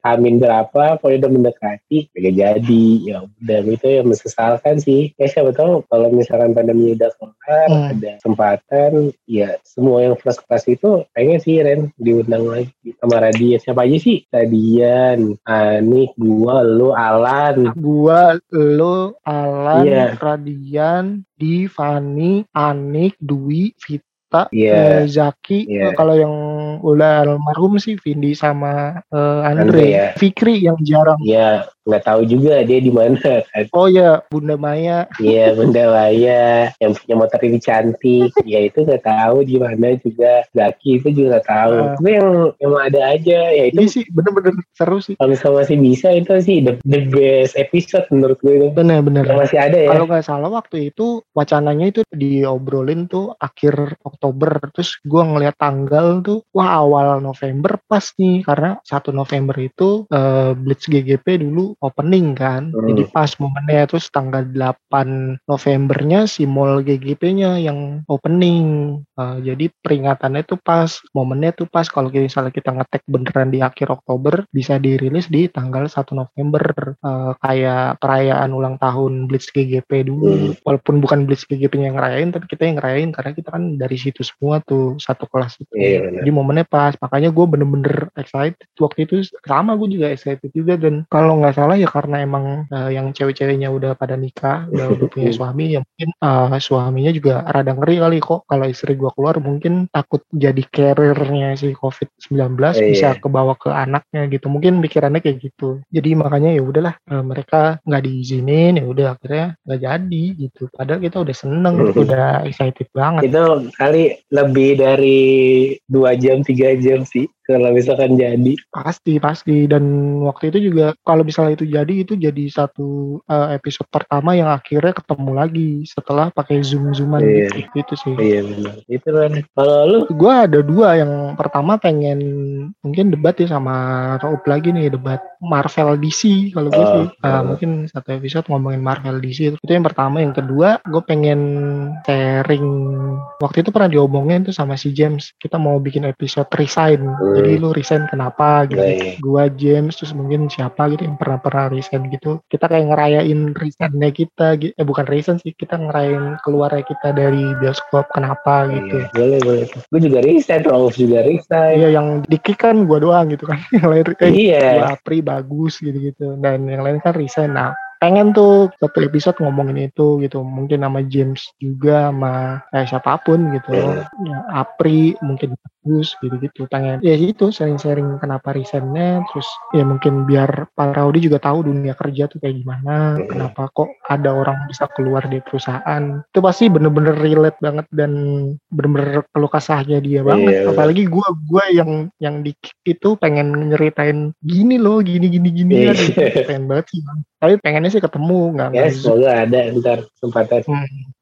amin berapa pokoknya udah mendekati kagak jadi. Ya udah itu yang mensesalkan sih. Ya siapa tahu kalau misalkan pandemi udah kelar Hmm. ada kesempatan ya semua yang first class itu pengen sih Ren diundang lagi sama Radian siapa aja sih? Radian Anik gua lu Alan. Gua, lo, Alan, Iya. Radian, Di, Fani, Anik, Dwi, Vita, Iya. eh, Zaki. Iya. Eh, Kalau yang udah almarhum sih Vindi sama eh, Andre. Andre, ya. Fikri yang jarang. ya nggak tahu juga dia di mana kan Oh ya, Bunda Maya. Iya Bunda Waya yang punya motor ini cantik ya itu nggak tahu di mana juga Zaki itu juga nggak tahu Ah. itu yang yang ada aja ya Ini itu sih bener-bener seru sih. kalau misalnya masih bisa itu sih the, the best episode menurut gue itu Bener-bener. masih ada ya Kalau nggak salah waktu itu wacananya itu diobrolin tuh akhir Oktober. Terus gua ngeliat tanggal tuh, wah awal November pas nih karena 1 November itu eh, Blitz GGP dulu opening kan. Hmm. Jadi pas momennya terus tanggal 8 Novembernya si mall GGP-nya yang opening. Eh, jadi peringatannya tuh pas, momennya tuh pas kalau misalnya kita ngetek beneran di akhir Oktober bisa dirilis di tanggal 1 November Eh, kayak perayaan ulang tahun Blitz GGP dulu. Hmm. Walaupun bukan Blitz GGP-nya yang ngerayain tapi kita yang ngerayain karena kita kan dari situ semua tuh satu kelas itu. Iya, benar. Jadi momennya pas, makanya gue bener-bener excited. Waktu itu sama gue juga excited juga dan kalau nggak salah ya karena emang eh, yang cewek-ceweknya udah pada nikah, udah, udah punya suami, ya mungkin eh, suaminya juga rada ngeri kali kok kalau istri gue keluar mungkin takut jadi carrier-nya si COVID-19 Iya. bisa kebawa ke anaknya gitu. Mungkin pikirannya kayak gitu. Jadi makanya ya udahlah eh, mereka nggak diizinin ya udah akhirnya nggak jadi gitu. Padahal kita udah seneng, udah excited banget. itu kali lebih dari dua jam tiga jam sih kalau misalkan jadi Pasti, pasti. Dan waktu itu juga kalau misalnya itu jadi, itu jadi satu eh, episode pertama yang akhirnya ketemu lagi setelah pakai zoom-zooman Iya. gitu. Itu sih. iya benar itu kan kalau lu Gue ada dua yang pertama pengen mungkin debat ya sama Raup lagi nih debat Marvel DC kalau gue sih. Uh, oh. mungkin satu episode ngomongin Marvel DC itu yang pertama. Yang kedua gue pengen sharing. Waktu itu pernah diomongin tuh sama si James. Kita mau bikin episode resign. Jadi lu resign kenapa gitu? Nah, iya. gua James terus mungkin siapa gitu yang pernah pernah resign gitu. Kita kayak ngerayain resignnya kita gitu eh bukan resign sih. Kita ngerayain keluarnya kita dari bioskop kenapa gitu. Iya, boleh boleh. Gue juga resign Rauf juga resign. Iya yang dikik kan gua doang gitu kan. Yang lain eh, iya. gua Apri bagus gitu-gitu. Dan yang lain kan resign. Nah pengen tuh satu episode ngomongin itu gitu. Mungkin sama James juga sama eh, siapa pun gitu. Iya. ya, Apri mungkin bagus gitu-gitu. Pengen ya itu sharing-sharing kenapa resignnya. Terus ya mungkin biar Pak Raudi juga tahu dunia kerja tuh kayak gimana. Iya. kenapa kok ada orang bisa keluar dari perusahaan. Itu pasti bener-bener relate banget dan bener-bener keluh kesahnya dia banget. Iya, bener. apalagi gua gua yang yang di itu pengen nyeritain gini loh gini gini gini Iya. aduh, pengen banget sih tapi pengennya sih ketemu nggak ya semoga ada ntar kesempatan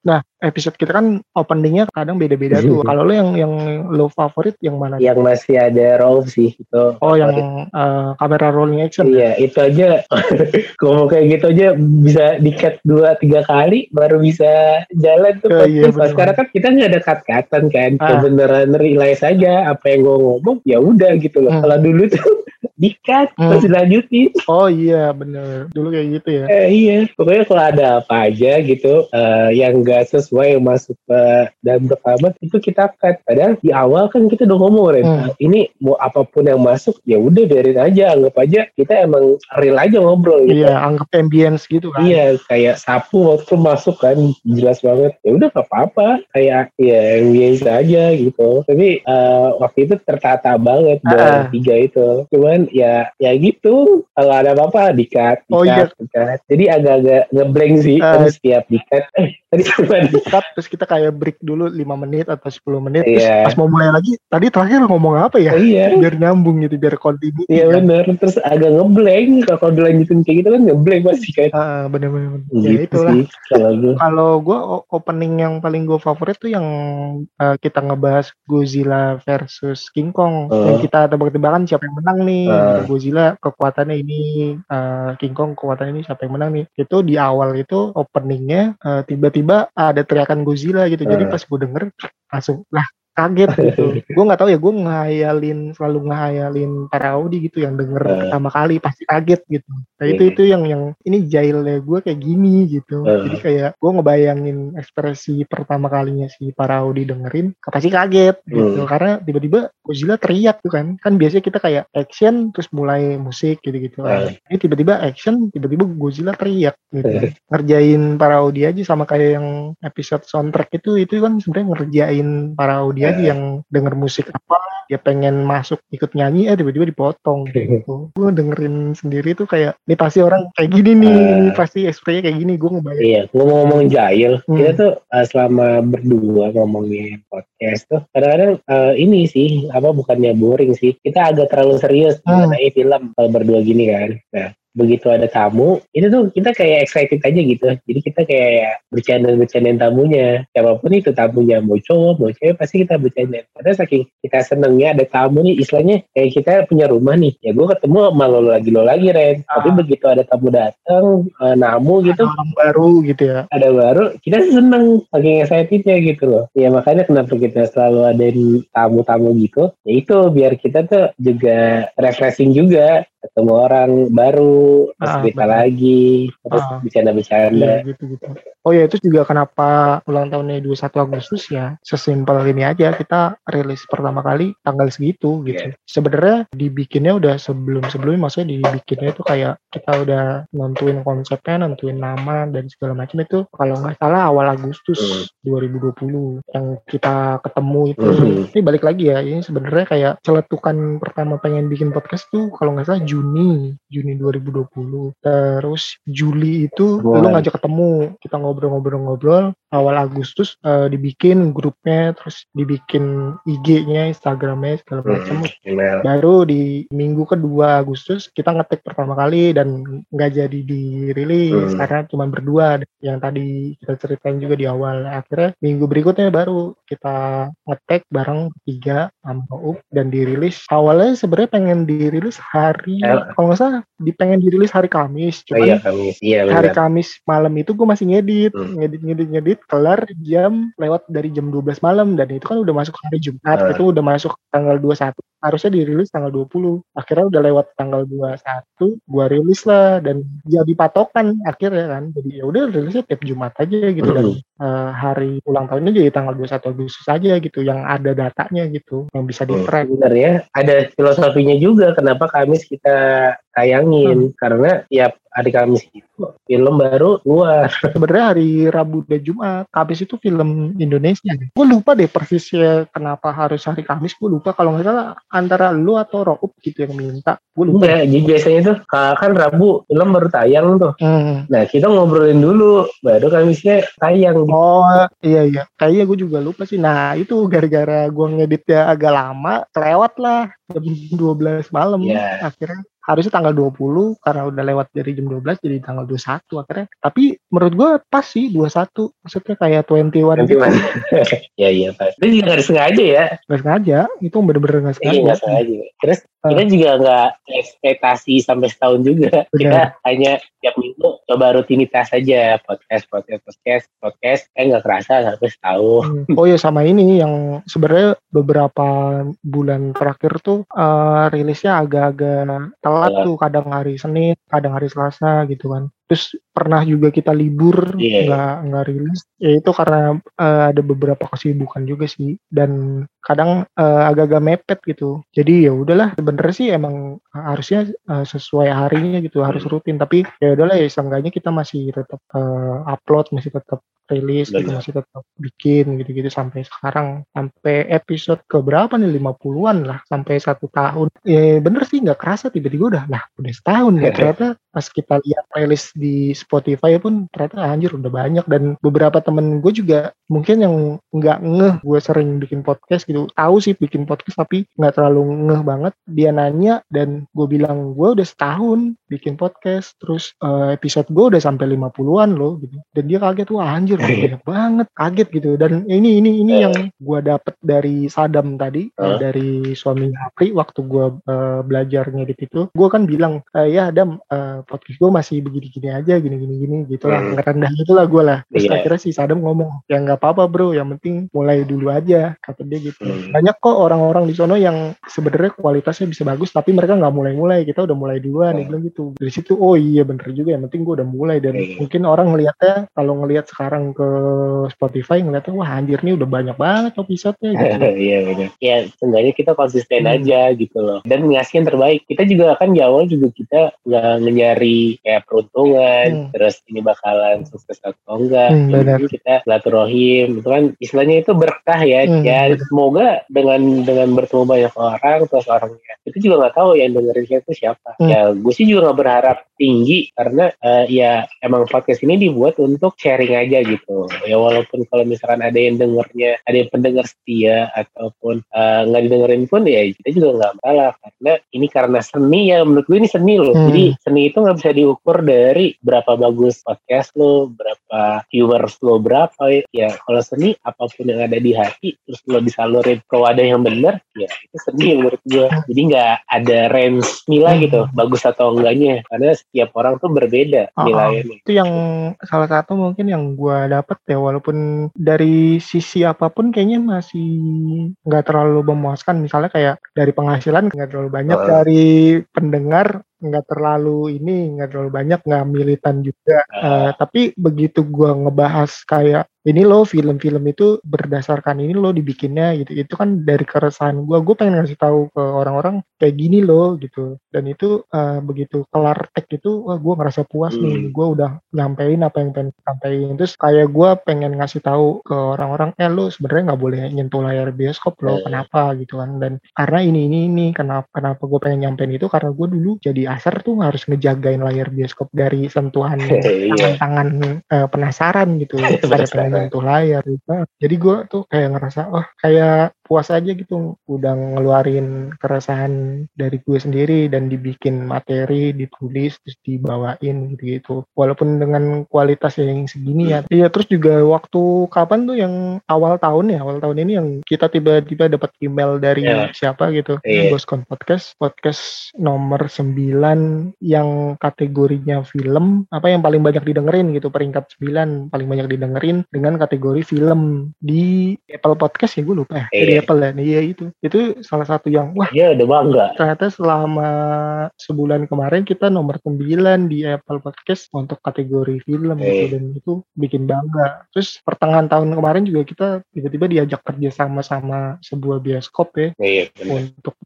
nah episode kita kan openingnya kadang beda-beda tuh kalau lo yang yang lo favorit yang mana yang masih ada Rauf sih itu oh yang eh, kamera rolling action Iya, itu aja. Ngomong kayak gitu aja bisa di-cut dua tiga kali baru bisa jalan tuh. Oh, iya, bener. Sekarang kan kita nggak ada cut-cutan kan. Ah. Beneran realize aja apa yang gue ngomong ya udah gitu loh. Hmm. Kalau dulu tuh dikat Hmm. terus dilanjutin Oh iya bener. Dulu kayak gitu ya. Eh, iya, pokoknya kalau ada apa aja gitu eh, yang nggak sesuai yang masuk ke dalam rekaman itu kita cut. Padahal di awal kan kita udah ngomong Ren, Hmm. "Ah, ini mau apa pun yang masuk ya udah biarin aja, anggap aja kita emang real aja ngobrol gitu. Iya, anggap ambience gitu kan. Iya, kayak sapu waktu masuk kan jelas banget. Ya udah gak apa-apa, kayak ya biasa aja gitu. Tapi eh, waktu itu tertata banget Ah. dengan tiga itu. Cuman ya ya gitu, kalau ada apa-apa dikat, dikat, Oh, iya. dikat. Jadi agak-agak ngeblank sih. Ah. Terus setiap dikat, eh tadi nih? Cut, terus kita kayak break dulu 5 menit atau 10 menit. Terus Iya. pas mau mulai lagi, tadi terakhir ngomong apa ya? Iya. Biar nyambung gitu, biar continue. Iya kan. bener, terus agak ngeblank kalau dilanjutin kayak gitu kan ngeblank pasti kan. Ah, bener-bener. Ya Gitu itulah. sih kalau gue. Opening yang paling gue favorit tuh yang eh, kita ngebahas Godzilla versus King Kong. Oh. Yang kita tebak-tebakan siapa yang menang nih. Ah. Gitu. Godzilla kekuatannya ini, eh, King Kong kekuatannya ini siapa yang menang nih. Itu di awal itu openingnya eh, tiba-tiba ada teriakan Godzilla gitu. Jadi Ah. pas gue denger langsung lah kaget gitu. gue nggak tahu ya gue ngayalin selalu ngayalin para Audi gitu yang denger Ah. pertama kali pasti kaget gitu. Nah itu Iya. itu yang yang ini jailnya gue kayak gini gitu. Ah. Jadi kayak gue ngebayangin ekspresi pertama kalinya si para Audi dengerin pasti kaget gitu Hmm. karena tiba-tiba Godzilla teriak tuh kan. Kan biasanya kita kayak action terus mulai musik gitu-gitu. Kan. Ini tiba-tiba action tiba-tiba Godzilla teriak gitu. ngerjain para Audi aja sama kayak yang episode soundtrack itu itu kan sebenarnya ngerjain para Audi aja Eh. yang denger musik apa dia pengen masuk ikut nyanyi eh tiba-tiba dipotong gitu. gue dengerin sendiri tuh kayak ini pasti orang kayak gini nih Eh. ini pasti ekspresinya kayak gini gue ngebayang Iya, ngomong-ngomong jahil, Hmm. kita tuh uh, selama berdua ngomongin podcast tuh kadang-kadang uh, ini sih apa bukannya boring sih, kita agak terlalu serius Hmm. mengenai film kalau berdua gini kan. Nah, begitu ada tamu, itu tuh kita kayak excited aja gitu. Jadi kita kayak bercanda-bercandain tamunya. Siapa pun itu tamunya, mau cowok, mau cewek, pasti kita bercanda. Karena saking kita senengnya ada tamu nih, istilahnya kayak kita punya rumah nih. Ya gue ketemu sama lo lagi, lo lagi Ren. Tapi Ah. begitu ada tamu datang, uh, namu gitu, Ada baru gitu ya ada baru kita seneng saking excitednya gitu loh ya makanya kenapa kita selalu ada tamu-tamu gitu ya itu biar kita tuh juga refreshing juga ketemu orang baru terus Ah, cerita benar. lagi terus Ah. bercanda-bercanda Iya gitu gitu. Oh ya itu juga kenapa ulang tahunnya 21 Agustus ya sesimpel ini aja kita rilis pertama kali tanggal segitu gitu. Iya. Sebenarnya dibikinnya udah sebelum sebelumnya maksudnya dibikinnya itu kayak kita udah nentuin konsepnya, nentuin nama dan segala macam itu kalau nggak salah awal Agustus Hmm. 2020 yang kita ketemu itu. Hmm. Ini balik lagi ya ini sebenarnya kayak celetukan pertama pengen bikin podcast tuh kalau nggak salah Juni Juni 2020 terus Juli itu lu ngajak ketemu kita ngobrol-ngobrol-ngobrol awal Agustus eh, dibikin grupnya terus dibikin IG-nya Instagramnya segala macam Email. baru di minggu kedua Agustus kita ngetik pertama kali dan nggak jadi dirilis Hmm. karena cuma berdua yang tadi kita ceritain juga di awal akhirnya minggu berikutnya baru kita ngetek bareng tiga sama Up dan dirilis awalnya sebenarnya pengen dirilis hari Eh. kalau nggak salah di pengen dirilis hari Kamis Oh cuman iya kami iya hari Kamis malam itu gue masih ngedit Hmm. ngedit ngedit ngedit kelar jam lewat dari jam 12 malam dan itu kan udah masuk hari Jumat Ah. itu udah masuk tanggal 21 harusnya dirilis tanggal 20 akhirnya udah lewat tanggal 21 gua rilis lah dan jadi patokan akhirnya kan. Jadi ya udah rilisnya tiap Jumat aja gitu dan eh, hari ulang tahunnya jadi tanggal 21 Agustus aja gitu yang ada datanya gitu yang bisa di track. Bener ya, ada filosofinya juga kenapa Kamis kita tayangin. Karena tiap hari Kamis. Itu film baru keluar. sebenarnya hari Rabu dan Jumat. Kamis itu film Indonesia. Gue lupa deh persisnya kenapa harus hari Kamis. Gue lupa kalau nggak salah antara lu atau Raup gitu yang minta. Gue lupa. Enggak, jadi biasanya tuh ka- kan Rabu film baru tayang tuh. Hmm. Nah kita ngobrolin dulu, baru Kamisnya tayang. Oh iya iya. Kayaknya gue juga lupa sih. Nah itu gara-gara gue ngeditnya agak lama kelewat lah jam 12 malam Iya. akhirnya harusnya tanggal 20 karena udah lewat dari jam 12 jadi tanggal 21 akhirnya tapi menurut gue pas sih 21 maksudnya kayak 21 Nanti gitu ya iya Pak. Itu juga nggak sengaja ya. Gak sengaja itu bener-bener gak Iya sengaja sengaja. Terus Ah. kita juga nggak ekspektasi sampai setahun juga. Kita Benar. hanya tiap minggu coba rutinitas saja podcast podcast podcast podcast. Eh nggak kerasa sampai setahun. Hmm. Oh ya sama ini yang sebenarnya beberapa bulan terakhir tuh tuh uh, rilisnya agak-agak telat tuh kadang hari Senin kadang hari Selasa gitu kan. Terus pernah juga kita libur yeah. nggak nggak rilis. Ya itu karena uh, ada beberapa kesibukan juga sih. Dan kadang uh, agak-agak mepet gitu. Jadi ya udahlah sebenarnya sih emang harusnya uh, sesuai harinya gitu harus hmm. rutin. Tapi ya udahlah ya seenggaknya kita masih tetap uh, upload masih tetap rilis gitu masih tetap bikin gitu-gitu sampai sekarang. Sampai episode ke berapa nih 50-an lah sampai satu tahun. Ya bener sih nggak kerasa tiba-tiba udah lah udah setahun ya ternyata pas kita lihat playlist di Spotify pun ternyata anjir udah banyak. Dan beberapa temen gue juga mungkin yang nggak ngeh gue sering bikin podcast gitu tahu sih bikin podcast tapi nggak terlalu ngeh banget. Dia nanya dan gue bilang gue udah setahun bikin podcast terus uh, episode gue udah sampai 50-an loh gitu. Dan dia kaget wah anjir banyak banget kaget gitu dan ini ini ini yang gue dapet dari Sadam tadi uh. dari suami Apri waktu gue uh, belajar ngedit itu gue kan bilang e, ya Adam uh, podcast gue masih begini-gini aja gini-gini gini gitu lah hmm. ngerendah itulah gue lah terus yeah. akhirnya si Sadam ngomong ya nggak apa-apa bro yang penting mulai dulu aja kata dia gitu hmm. banyak kok orang-orang di sono yang sebenarnya kualitasnya bisa bagus tapi mereka nggak mulai-mulai kita udah mulai duluan hmm. dia bilang gitu dari situ oh iya bener juga yang penting gue udah mulai dan hmm. mungkin orang ngelihatnya kalau ngelihat sekarang ke Spotify ngeliatnya wah anjir nih udah banyak banget episode-nya gitu. iya benar ya seenggaknya kita konsisten hmm. aja gitu loh. Dan ngasih yang terbaik. Kita juga kan di awal juga kita nggak nyari kayak peruntungan hmm. terus ini bakalan sukses atau enggak. Hmm, jadi kita silaturahim itu kan. Istilahnya itu berkah ya hmm, ya. semoga dengan dengan bertemu banyak orang terus orangnya itu juga nggak tahu yang dengerin itu siapa. Hmm. ya gue sih juga nggak berharap tinggi karena uh, ya emang podcast ini dibuat untuk sharing aja gitu ya walaupun kalau misalkan ada yang dengernya ada yang pendengar setia ataupun eh, nggak uh, didengerin pun ya kita juga nggak masalah. Karena ini karena seni ya menurut gue ini seni loh. Hmm. jadi seni itu nggak bisa diukur dari berapa bagus podcast lo berapa viewers lo berapa ya kalau seni apa pun yang ada di hati terus lo disalurin ke wadah yang benar ya itu seni menurut gue jadi nggak ada range nilai gitu hmm. bagus atau enggaknya. Karena setiap orang tuh berbeda nilainya. Itu yang salah satu mungkin yang gue dapet ya walaupun dari sisi apa pun kayaknya masih nggak terlalu memuaskan. Misalnya kayak dari penghasilan nggak terlalu banyak uh. dari pendengar nggak terlalu ini nggak terlalu banyak nggak militan juga uh. Uh, tapi begitu gue ngebahas kayak ini loh film-film itu berdasarkan ini loh dibikinnya gitu. Itu kan dari keresahan gue gue pengen ngasih tahu ke orang-orang kayak gini loh gitu. Dan itu uh, begitu kelar tag itu wah gue ngerasa puas hmm. nih gue udah nyampein apa yang pengen sampaikan terus kayak gue pengen ngasih tahu ke orang-orang eh lo sebenarnya nggak boleh nyentuh layar bioskop loh. Hmm. kenapa? gitu kan. Dan karena ini ini ini kenapa kenapa gue pengen nyampein itu? Karena gue dulu jadi asar tuh harus ngejagain layar bioskop dari sentuhan iya. tangan-tangan uh, penasaran gitu. Pengen menyentuh layar gitu. Jadi gue tuh kayak ngerasa oh kayak puas aja gitu udah ngeluarin keresahan dari gue sendiri dan dibikin materi ditulis terus dibawain gitu gitu walaupun dengan kualitas yang segini ya. Iya terus juga waktu kapan tuh yang awal tahun ya? Awal tahun ini yang kita tiba-tiba dapat email dari yeah. siapa gitu? Yeah. Boskon Podcast podcast nomor 9 yang kategorinya film. Apa yang paling banyak didengerin gitu? Peringkat 9 paling banyak didengerin dengan kategori film. Di Apple Podcast ya gue lupa ya. Yeah Apple ya? Iya itu. Itu salah satu yang wah iya udah bangga. ternyata selama sebulan kemarin kita nomor 9 di Apple Podcast untuk kategori film hey. gitu dan itu bikin bangga. Terus pertengahan tahun kemarin juga kita tiba-tiba diajak kerja sama sama sebuah bioskop ya iya, untuk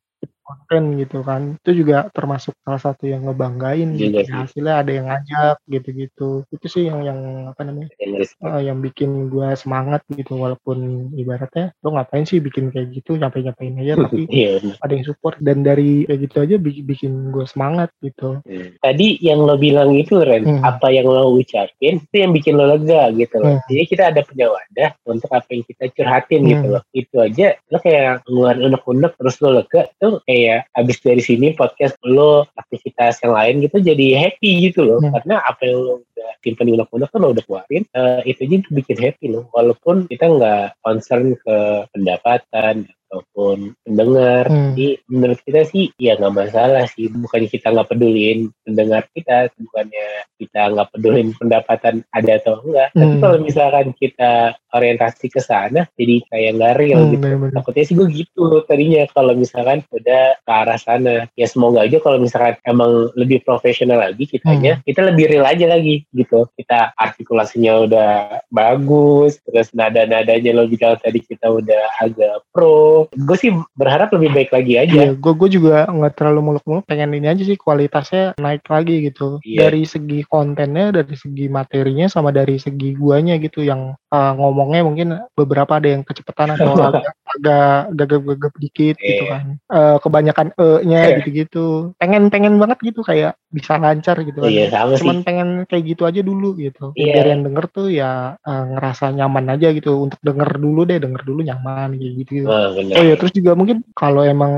konten gitu kan itu juga termasuk salah satu yang ngebanggain gitu. Ya, hasilnya ada yang ngajak gitu-gitu itu sih yang yang apa namanya uh, yang bikin gue semangat gitu walaupun ibaratnya lo ngapain sih bikin kayak gitu nyampe nyampein aja tapi yeah. ada yang support dan dari kayak gitu aja bikin, bikin gue semangat gitu hmm. tadi yang lo bilang itu Ren hmm. apa yang lo ucapin itu yang bikin lo lega gitu loh hmm. jadi kita ada punya wadah untuk apa yang kita curhatin gitu hmm. gitu loh itu aja lo kayak ngeluarin unek-unek terus lo lega tuh kayak kayak abis dari sini podcast lo aktivitas yang lain gitu jadi happy gitu loh hmm. karena apa yang lo udah simpan di unek-unek kan lo udah keluarin uh, itu aja bikin happy loh walaupun kita nggak concern ke pendapatan ataupun pendengar. Hmm. Jadi menurut kita sih ya nggak masalah sih. Bukannya kita nggak pedulin pendengar kita, bukannya kita nggak pedulin pendapatan ada atau enggak. Tapi Hmm. kalau misalkan kita orientasi ke sana, jadi kayak nggak real Hmm, gitu. bener-bener. Takutnya sih gue gitu tadinya kalau misalkan udah ke arah sana. Ya semoga aja kalau misalkan emang lebih profesional lagi kitanya, kita lebih real aja lagi gitu. Kita artikulasinya udah bagus, terus nada-nadanya lo bilang tadi kita udah agak pro. Gue sih berharap lebih baik lagi aja. Iya, gue gue juga nggak terlalu muluk-muluk. Pengen ini aja sih kualitasnya naik lagi gitu. Iya. Dari segi kontennya, dari segi materinya, sama dari segi guanya gitu. Yang uh, ngomongnya mungkin beberapa ada yang kecepatan atau agak agak gagap-gagap dikit gitu Iya. kan. Uh, kebanyakan e-nya Iya. gitu-gitu. Pengen pengen banget gitu kayak bisa lancar gitu kan. Iya sama sih. Cuman pengen kayak gitu aja dulu gitu. Iya. Biar yang denger tuh ya uh, ngerasa nyaman aja gitu. Untuk denger dulu deh, denger dulu nyaman gitu. Nah, bener. Oh ya terus juga mungkin kalau emang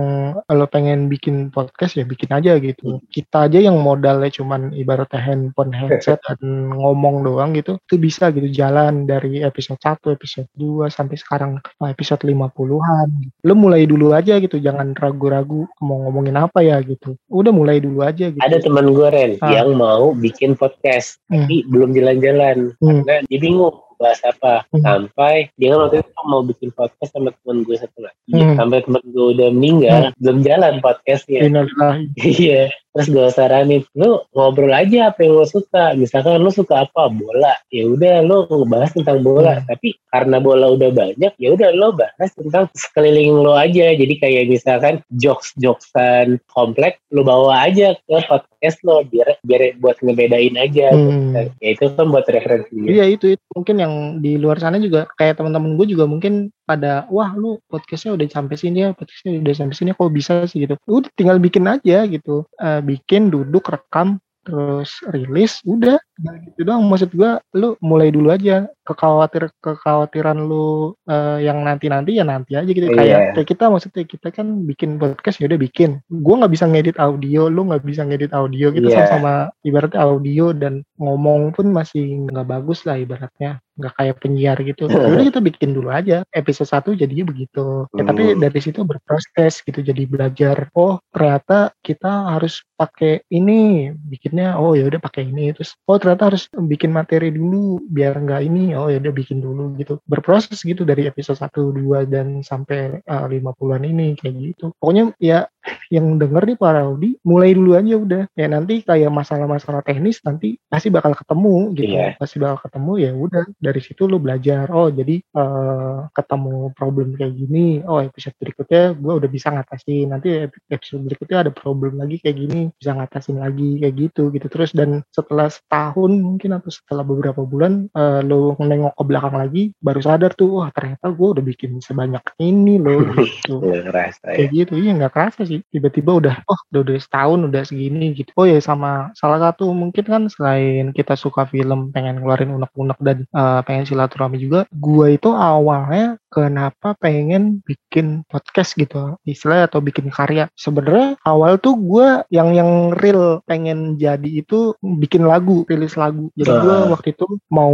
lo pengen bikin podcast ya bikin aja gitu. Kita aja yang modalnya cuman ibaratnya handphone, headset dan ngomong doang gitu. Itu bisa gitu jalan dari episode 1, episode 2 sampai sekarang episode 50-an. Lo mulai dulu aja gitu, jangan ragu-ragu mau ngomongin apa ya gitu. Udah mulai dulu aja gitu. Ada teman gue Ren Ah. yang mau bikin podcast Hmm. tapi belum jalan-jalan Hmm. karena dia bingung bahas apa Hmm. sampai dia kan waktu itu mau bikin podcast sama teman gue satu lagi Hmm. sampai teman gue udah meninggal belum jalan podcastnya iya terus gue saranin lu ngobrol aja apa yang lo suka. Misalkan lu suka apa? Bola. Ya udah lu ngebahas tentang bola. Hmm. tapi karena bola udah banyak ya udah lo bahas tentang sekeliling lo aja. Jadi kayak misalkan jokes jokesan kompleks lu bawa aja ke podcast lo biar biar buat ngebedain aja. Hmm. ya itu kan buat referensi. Iya itu, itu. Mungkin yang di luar sana juga kayak teman-teman gue juga mungkin pada wah lu podcastnya udah sampai sini ya podcastnya udah sampai sini kok bisa sih? Gitu. Udah tinggal bikin aja gitu. Eh, bikin duduk rekam terus rilis udah. Nah, gitu doang. Maksud gue lu mulai dulu aja. Kekhawatir kekhawatiran lu eh, yang nanti nanti ya nanti aja gitu. Iya. kayak kayak kita maksudnya kita kan bikin podcast ya udah bikin. Gue nggak bisa ngedit audio lu nggak bisa ngedit audio. Gitu Iya. sama-sama ibaratnya audio dan ngomong pun masih nggak bagus lah ibaratnya nggak kayak penyiar gitu. Udah kita bikin dulu aja episode 1 jadinya begitu. Ya, tapi Hmm. dari situ berproses gitu jadi belajar oh ternyata kita harus pakai ini bikinnya oh ya udah pakai ini terus oh ternyata harus bikin materi dulu biar nggak ini oh ya udah bikin dulu gitu. Berproses gitu dari episode 1 2 dan sampai uh, 50-an ini kayak gitu. Pokoknya ya yang denger nih para Audi mulai dulu aja udah. Ya nanti kayak masalah-masalah teknis nanti pasti bakal ketemu gitu. Iya. pasti bakal ketemu ya udah. Dari situ lu belajar. Oh jadi eh, ketemu problem kayak gini. Oh episode berikutnya gue udah bisa ngatasin. Nanti ep- episode berikutnya ada problem lagi kayak gini. Bisa ngatasin lagi kayak gitu gitu terus. Dan setelah setahun mungkin atau setelah beberapa bulan eh, lu nengok ke belakang lagi baru sadar tuh wah ternyata gue udah bikin sebanyak ini loh gitu. Nggak ngerasa ya. kayak gitu. Iya nggak kerasa sih tiba-tiba udah oh udah, udah setahun udah segini gitu. Oh ya sama salah satu mungkin kan selain kita suka film pengen ngeluarin unek-unek dan eh, pengen silaturahmi juga gua itu awalnya kenapa pengen bikin podcast gitu istilahnya atau bikin karya. Sebenarnya awal tuh gua yang yang real pengen jadi itu bikin lagu rilis lagu. Jadi gua Ah. waktu itu mau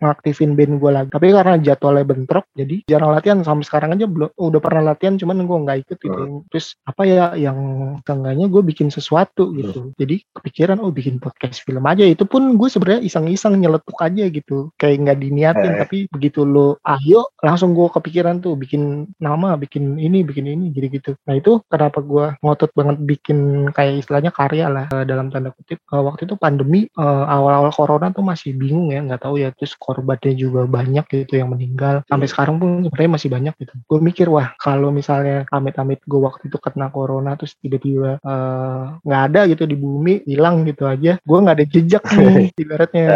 ngaktifin band gua lagi. Tapi karena jadwalnya bentrok jadi jarang latihan. Sampai sekarang aja belum udah pernah latihan cuman gua nggak ikut gitu. Terus apa ya yang seenggaknya gue bikin sesuatu gitu. Jadi kepikiran oh bikin podcast film aja. Itu pun gue sebenarnya iseng-iseng nyeletuk aja gitu. Kayak nggak diniatin Eh. tapi begitu lo ayo langsung gue kepikiran tuh bikin nama bikin ini bikin ini gitu gitu nah itu kenapa gue ngotot banget bikin kayak istilahnya karya lah eh, dalam tanda kutip. Eh, waktu itu pandemi eh, awal-awal corona tuh masih bingung ya nggak tahu ya terus korbannya juga banyak gitu yang meninggal. Sampai sekarang pun sebenarnya masih banyak gitu. Gue mikir wah kalau misalnya amit-amit gue waktu itu kena corona terus tiba-tiba nggak ada gitu di bumi hilang gitu aja gue nggak ada jejak nih ibaratnya.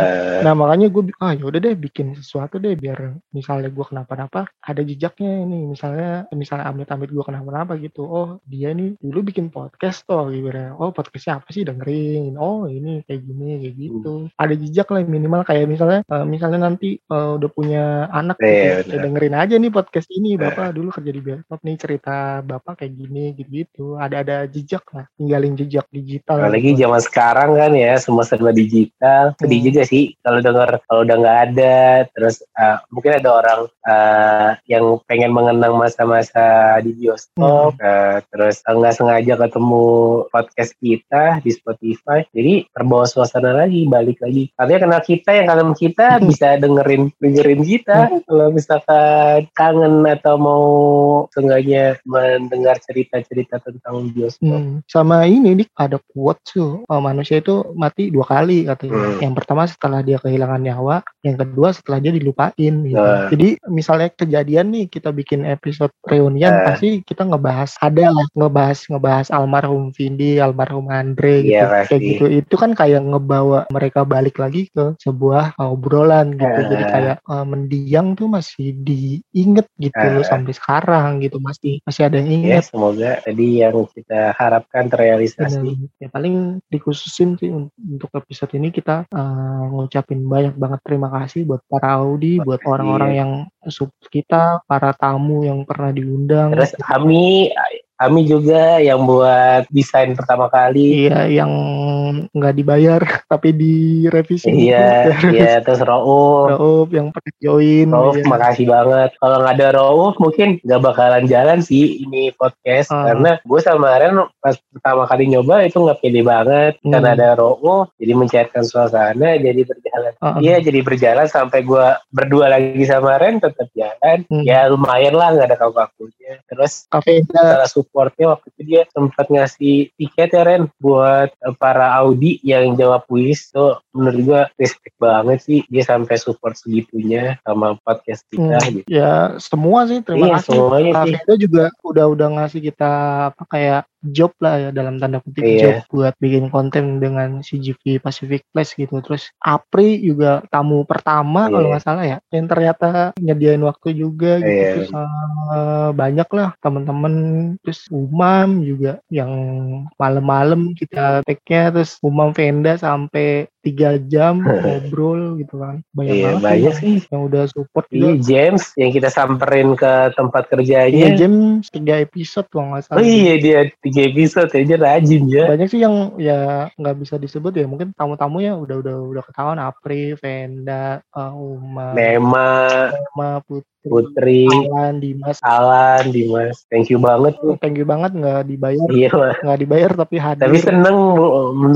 Nah makanya gue ah yaudah deh bikin sesuatu deh biar misalnya gue kenapa-napa ada jejaknya nih misalnya misalnya amit-amit gue kenapa-napa gitu. Oh dia nih dulu bikin podcast toh gitu ya oh podcastnya apa sih dengerin? Oh ini kayak gini kayak gitu. Ada jejak lah minimal kayak misalnya eh, misalnya nanti eh, udah punya anak gitu Iya, ya dengerin aja nih podcast ini bapak dulu kerja di bioskop nih cerita bapak kayak gini gitu gitu ada ada jejak lah tinggalin jejak digital Apalagi gitu. zaman sekarang kan ya semua serba digital. Sedih Hmm. juga sih kalau dengar kalau udah nggak ada terus eh, mungkin ada orang yang pengen mengenang masa-masa di bioskop, uh, terus nggak sengaja ketemu podcast kita di Spotify, jadi terbawa suasana lagi, balik lagi. Artinya kenal kita yang kangen kita bisa dengerin dengerin kita. Kalau misalkan kangen atau mau sengaja mendengar cerita-cerita tentang bioskop. Hmm. Sama ini nih ada quote tuh oh, manusia itu mati dua kali katanya. Hmm. Yang pertama setelah dia kehilangan nyawa, yang kedua setelah dia dilupain. Gitu. Uh. Jadi misalnya kejadian nih kita bikin episode reunian uh. pasti kita ngebahas ada lah ngebahas ngebahas almarhum Vindi, almarhum Andre gitu. Yeah, kayak gitu. Itu kan kayak ngebawa mereka balik lagi ke sebuah obrolan gitu. Uh. Jadi kayak uh, mendiang tuh masih diinget gitu uh. sampai sekarang gitu masih masih ada yang inget. Yeah, semoga tadi yang kita harapkan terrealisasi. Ya paling dikhususin sih untuk episode ini kita uh, ngucapin banyak banget terima kasih buat para Audi, buat orang-orang yang kita, para tamu yang pernah diundang. Terus kami kami juga yang buat desain pertama kali. Iya, yang nggak dibayar tapi direvisi. Iya, iya. Terus Rauf. Rauf yang pernah join. Rauf, iya. makasih banget. Kalau nggak ada Rauf, mungkin nggak bakalan jalan sih ini podcast. Uh. Karena gue sama Ren pas pertama kali nyoba itu nggak pede banget. Hmm. Karena ada Rauf, jadi mencairkan suasana, jadi berjalan. Uh. Iya, jadi berjalan sampai gue berdua lagi sama Ren tetap jalan. Hmm. Ya lumayan lah, nggak ada kaku-kakunya. Terus kafe supportnya waktu itu dia sempat ngasih tiket ya Ren buat para Audi yang jawab kuis tuh menurut gua respect banget sih dia sampai support segitunya sama podcast kita hmm, gitu. Ya semua sih terima iya, kasih. Semuanya sih. juga udah udah ngasih kita apa kayak job lah ya dalam tanda kutip iya. job buat bikin konten dengan CGV Pacific Place gitu. Terus Apri juga tamu pertama iya. kalau nggak salah ya, yang ternyata nyediain waktu juga gitu. Iya. Terus uh, banyak lah teman-teman. Terus Umam juga yang malam-malam kita tag-nya terus Umam Venda sampai tiga jam ngobrol gitu kan. Banyak iya, banget banyak sih. yang udah support iya, juga. James yang kita samperin ke tempat kerjanya. Iya James tiga episode kalau nggak salah. Oh iya dia tiga episode aja rajin ya. Banyak sih yang ya nggak bisa disebut ya. Mungkin tamu-tamunya udah udah udah ketahuan. Apri Venda uh, Uma Nema. Nema Putri Putri, Alan, Dimas, Alan, Dimas, thank you banget tuh. Thank you banget nggak dibayar. Iya lah. Nggak dibayar tapi hadir. Tapi seneng,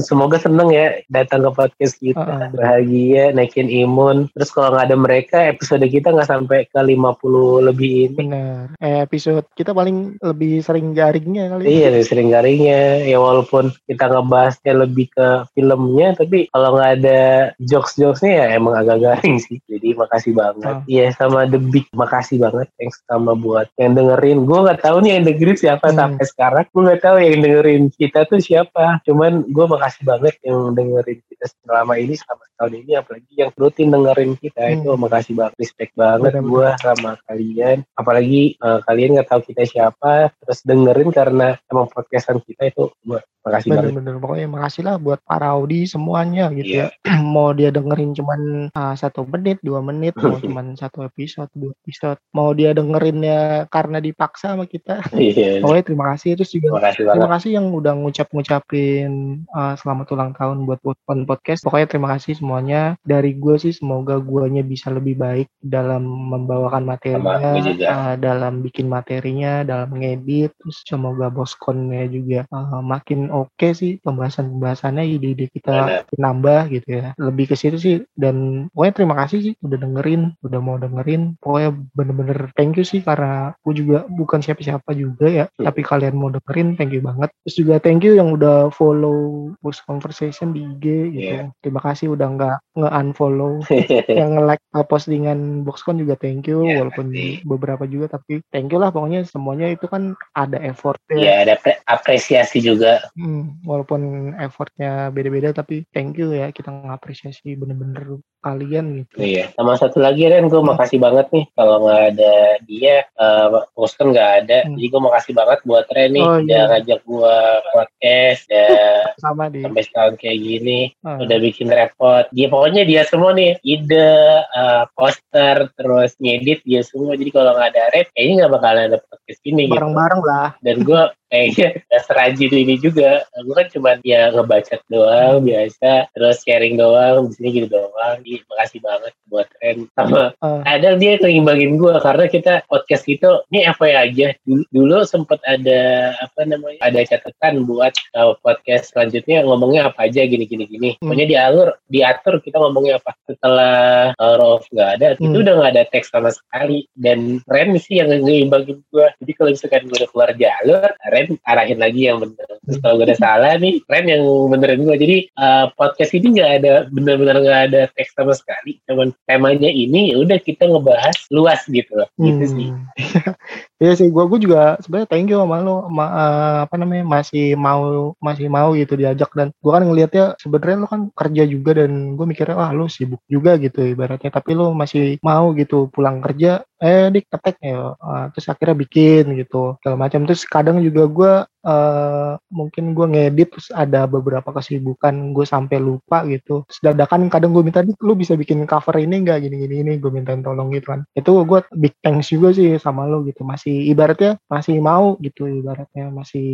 semoga seneng ya datang ke podcast kita. Uh, uh, Bahagia, naikin imun. Terus kalau nggak ada mereka, episode kita nggak sampai ke 50 lebih ini. Benar. Eh, episode kita paling lebih sering garingnya kali. Iya, lebih sering garingnya. Ya walaupun kita ngebahasnya lebih ke filmnya, tapi kalau nggak ada jokes-jokesnya ya emang agak garing sih. Jadi makasih banget. Iya, uh. sama The Big makasih banget thanks sama buat yang dengerin. Gue nggak tahu nih yang dengerin siapa hmm. sampai sekarang. Gue nggak tahu yang dengerin kita tuh siapa. Cuman gue makasih banget yang dengerin kita selama ini selama tahun ini. Apalagi yang rutin dengerin kita hmm. itu makasih banget respect banget gue sama kalian. Apalagi uh, kalian nggak tahu kita siapa terus dengerin karena emang podcastan kita itu gue makasih bener, banget bener pokoknya makasih lah buat para Audi semuanya gitu yeah. ya mau dia dengerin cuman uh, satu menit dua menit mau cuman satu episode dua episode. Mau dia dengerinnya karena dipaksa sama kita. Yeah. pokoknya terima kasih. Terus juga terima kasih, terima kasih yang udah ngucap-ngucapin uh, selamat ulang tahun buat podcast. Pokoknya terima kasih semuanya. Dari gue sih semoga guanya bisa lebih baik dalam membawakan materinya uh, dalam bikin materinya dalam ngedit. Terus semoga boskonnya juga uh, makin oke okay sih pembahasan-pembahasannya ide-ide kita nambah gitu ya. Lebih ke situ sih dan pokoknya terima kasih sih udah dengerin udah mau dengerin. Pokoknya bener-bener thank you sih karena aku juga bukan siapa-siapa juga ya hmm. tapi kalian mau dengerin thank you banget. Terus juga thank you yang udah follow Bus Conversation di IG gitu yeah. terima kasih udah nggak nge-unfollow yang like postingan Boxcon juga thank you yeah, walaupun pasti. beberapa juga tapi thank you lah pokoknya. Semuanya itu kan ada effort ya. Yeah, ada apresiasi juga. Hmm, walaupun effortnya beda-beda tapi thank you ya kita ngapresiasi bener-bener kalian gitu iya sama satu lagi Ren gue hmm. makasih banget nih kalau nggak ada dia uh, nggak ada hmm. jadi gue makasih banget buat Ren nih oh, iya. ngajak gue podcast ya sama di sampai setahun kayak gini oh. udah bikin repot dia pokoknya dia semua nih ide uh, poster terus ngedit dia semua jadi kalau nggak ada Ren kayaknya nggak bakalan ada podcast ini bareng-bareng gitu. lah dan gue kayaknya serajin ini juga gue kan cuma ya ngebaca doang biasa terus sharing doang di sini gitu doang. Jadi, makasih banget buat Ren. Sama uh, ada dia ngimbangin gue karena kita podcast itu ini apa aja. Dulu, dulu sempat ada apa namanya ada catatan buat uh, podcast selanjutnya ngomongnya apa aja gini gini gini. Hmm. pokoknya dialur diatur kita ngomongnya apa. Setelah uh, Rolf nggak ada itu Hmm. udah nggak ada teks sama sekali. Dan Ren sih yang ngeimbangin gue jadi kalau misalkan gue udah keluar jalur Ren arahin lagi yang bener. Terus kalau gue udah salah nih. Ren yang benerin gue jadi uh, podcast ini nggak ada bener-bener nggak ada teks sama sekali. Cuman temanya ini ya udah kita ngebahas luas gitu loh. Gitu hmm. sih. Iya sih, gua gua juga sebenarnya thank you sama lo, ma, eh, apa namanya masih mau masih mau gitu diajak. Dan gua kan ngelihatnya sebenarnya lo kan kerja juga dan gue mikirnya wah lo sibuk juga gitu ibaratnya, tapi lo masih mau gitu pulang kerja, eh dik ketek ya, Ah, terus akhirnya bikin gitu segala macam. Terus kadang juga gua eh mungkin gue ngedit terus ada beberapa kesibukan gue sampai lupa gitu. Terus dadakan kadang gue minta lu bisa bikin cover ini enggak gini gini ini gue mintain tolong gitu kan. Itu gue big thanks juga sih sama lo gitu. Masih ibaratnya masih mau gitu ibaratnya masih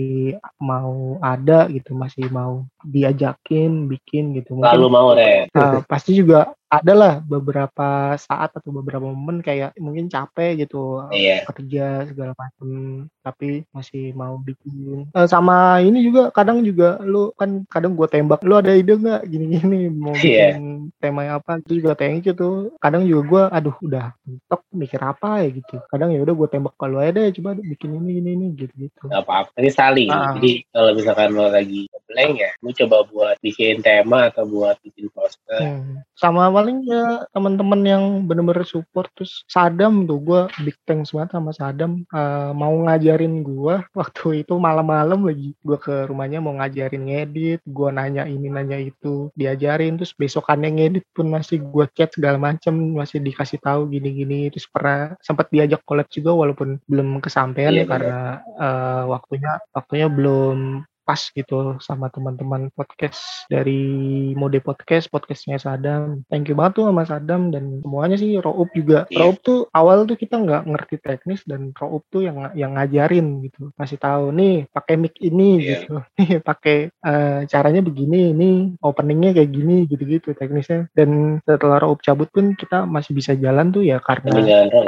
mau ada gitu masih mau diajakin bikin gitu. Selalu mau Ren Nah, pasti juga ada lah beberapa saat atau beberapa momen kayak mungkin capek gitu iya. kerja segala macam tapi masih mau bikin. Eh, sama ini juga kadang juga lu kan kadang gue tembak lu ada ide nggak? Gini-gini mau Iya. bikin tema apa? Itu juga thank you tuh. Kadang juga gue aduh udah mentok mikir apa ya? Gitu. Kadang ya udah gue tembak kalau ada deh coba bikin ini ini ini gitu gitu nggak apa-apa. Ini saling. Ah. jadi kalau misalkan lo lagi blank ya lu coba buat bikin tema atau buat bikin poster. Hmm. Sama paling ya teman-teman yang bener-bener support terus Sadam tuh gue big thanks banget sama Sadam. Eh, mau ngajarin gue waktu itu malam-malam lagi. Gue ke rumahnya mau ngajarin ngedit gue nanya ini nanya itu diajarin terus besokannya ngedit pun masih gue chat segala macem masih dikasih tahu gini-gini terus pernah sempat diajak collab juga walaupun belum kesampaian Iya, ya karena eh, waktunya waktunya belum pas gitu sama teman-teman podcast dari mode podcast podcastnya Sadam. Thank you banget tuh sama Sadam dan semuanya sih Roop juga. Iya. Roop tuh awal tuh kita nggak ngerti teknis dan Roop tuh yang yang ngajarin gitu. Kasih tahu nih pakai mic ini Iya. gitu. Nih pakai eh, caranya begini ini openingnya kayak gini gitu-gitu teknisnya. Dan setelah Roop cabut pun kita masih bisa jalan tuh ya karena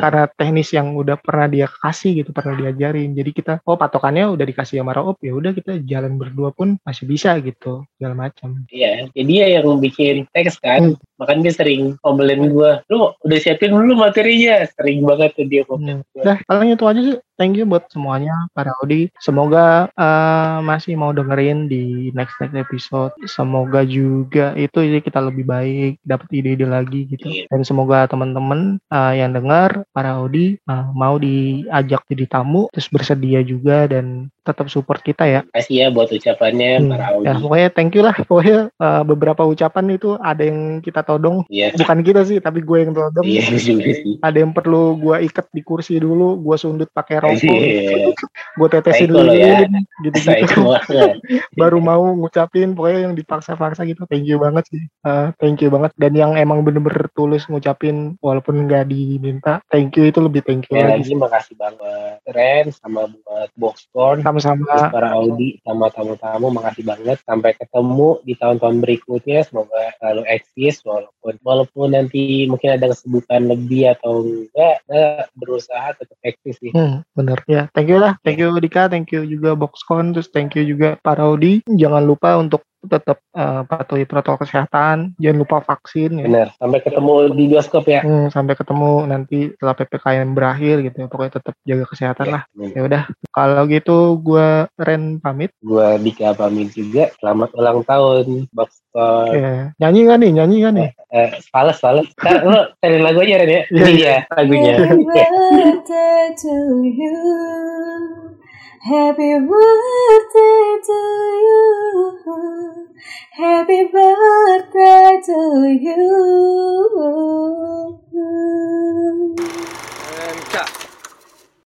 karena teknis yang udah pernah dia kasih gitu pernah diajarin. Jadi kita oh patokannya udah dikasih sama Raop ya udah kita jalan berdua pun masih bisa gitu segala macam Iya, ya dia yang bikin teks kan. Hmm. Makanya dia sering ngomelin gua. Lu udah siapin dulu materinya. Sering banget tuh dia ngomelin Hmm. Dah, paling itu aja sih. Thank you buat semuanya para Audi. Semoga eh, masih mau dengerin di next next episode. Semoga juga itu jadi kita lebih baik, dapat ide-ide lagi gitu. Iya. Dan semoga teman-teman eh, yang dengar para Audi eh, mau diajak jadi tamu, terus bersedia juga dan tetap support kita ya. Kasih ya buat ucapannya Hmm, para Audi. Ya, pokoknya thank you lah. Pokoknya eh, beberapa ucapan itu ada yang kita todong. Iya. Bukan kita sih, tapi gue yang todong. Iya juga sih. Ada yang perlu gue ikat di kursi dulu, gue sundut pakai rokok, Iya. gue tetesin lo ya. gitu-gitu. banget. Baru mau ngucapin, pokoknya yang dipaksa-paksa gitu. Thank you banget sih. Eh, thank you banget. Dan yang emang bener-bener tulus ngucapin, walaupun nggak diminta, thank you itu lebih thank you Ya lagi. makasih banget Ren sama buat Boxcorn. Sama-sama. para Audi sama tamu-tamu makasih banget sampai ketemu di tahun-tahun berikutnya semoga selalu eksis walaupun walaupun nanti mungkin ada kesibukan lebih atau enggak kita berusaha tetap eksis sih Hmm, bener ya. Thank you lah, thank you Dika, thank you juga Boxcon, terus thank you juga Pak Audi. Jangan lupa untuk tetap eh, patuhi protokol kesehatan, jangan lupa vaksin ya. benar sampai ketemu di bioskop ya. Hmm, sampai ketemu nanti setelah ppkm berakhir gitu, pokoknya tetap jaga kesehatan lah. Ya udah, kalau gitu gue Ren pamit. gue Dika pamit juga. Selamat ulang tahun Boxcorn Ya, nyanyi nggak nih? Nyanyi nggak nih? eh, fales fales Ntar lo cari lagu aja Ren ya. Iya, ini ya lagunya Happy birthday to you. Happy birthday to you. And cut.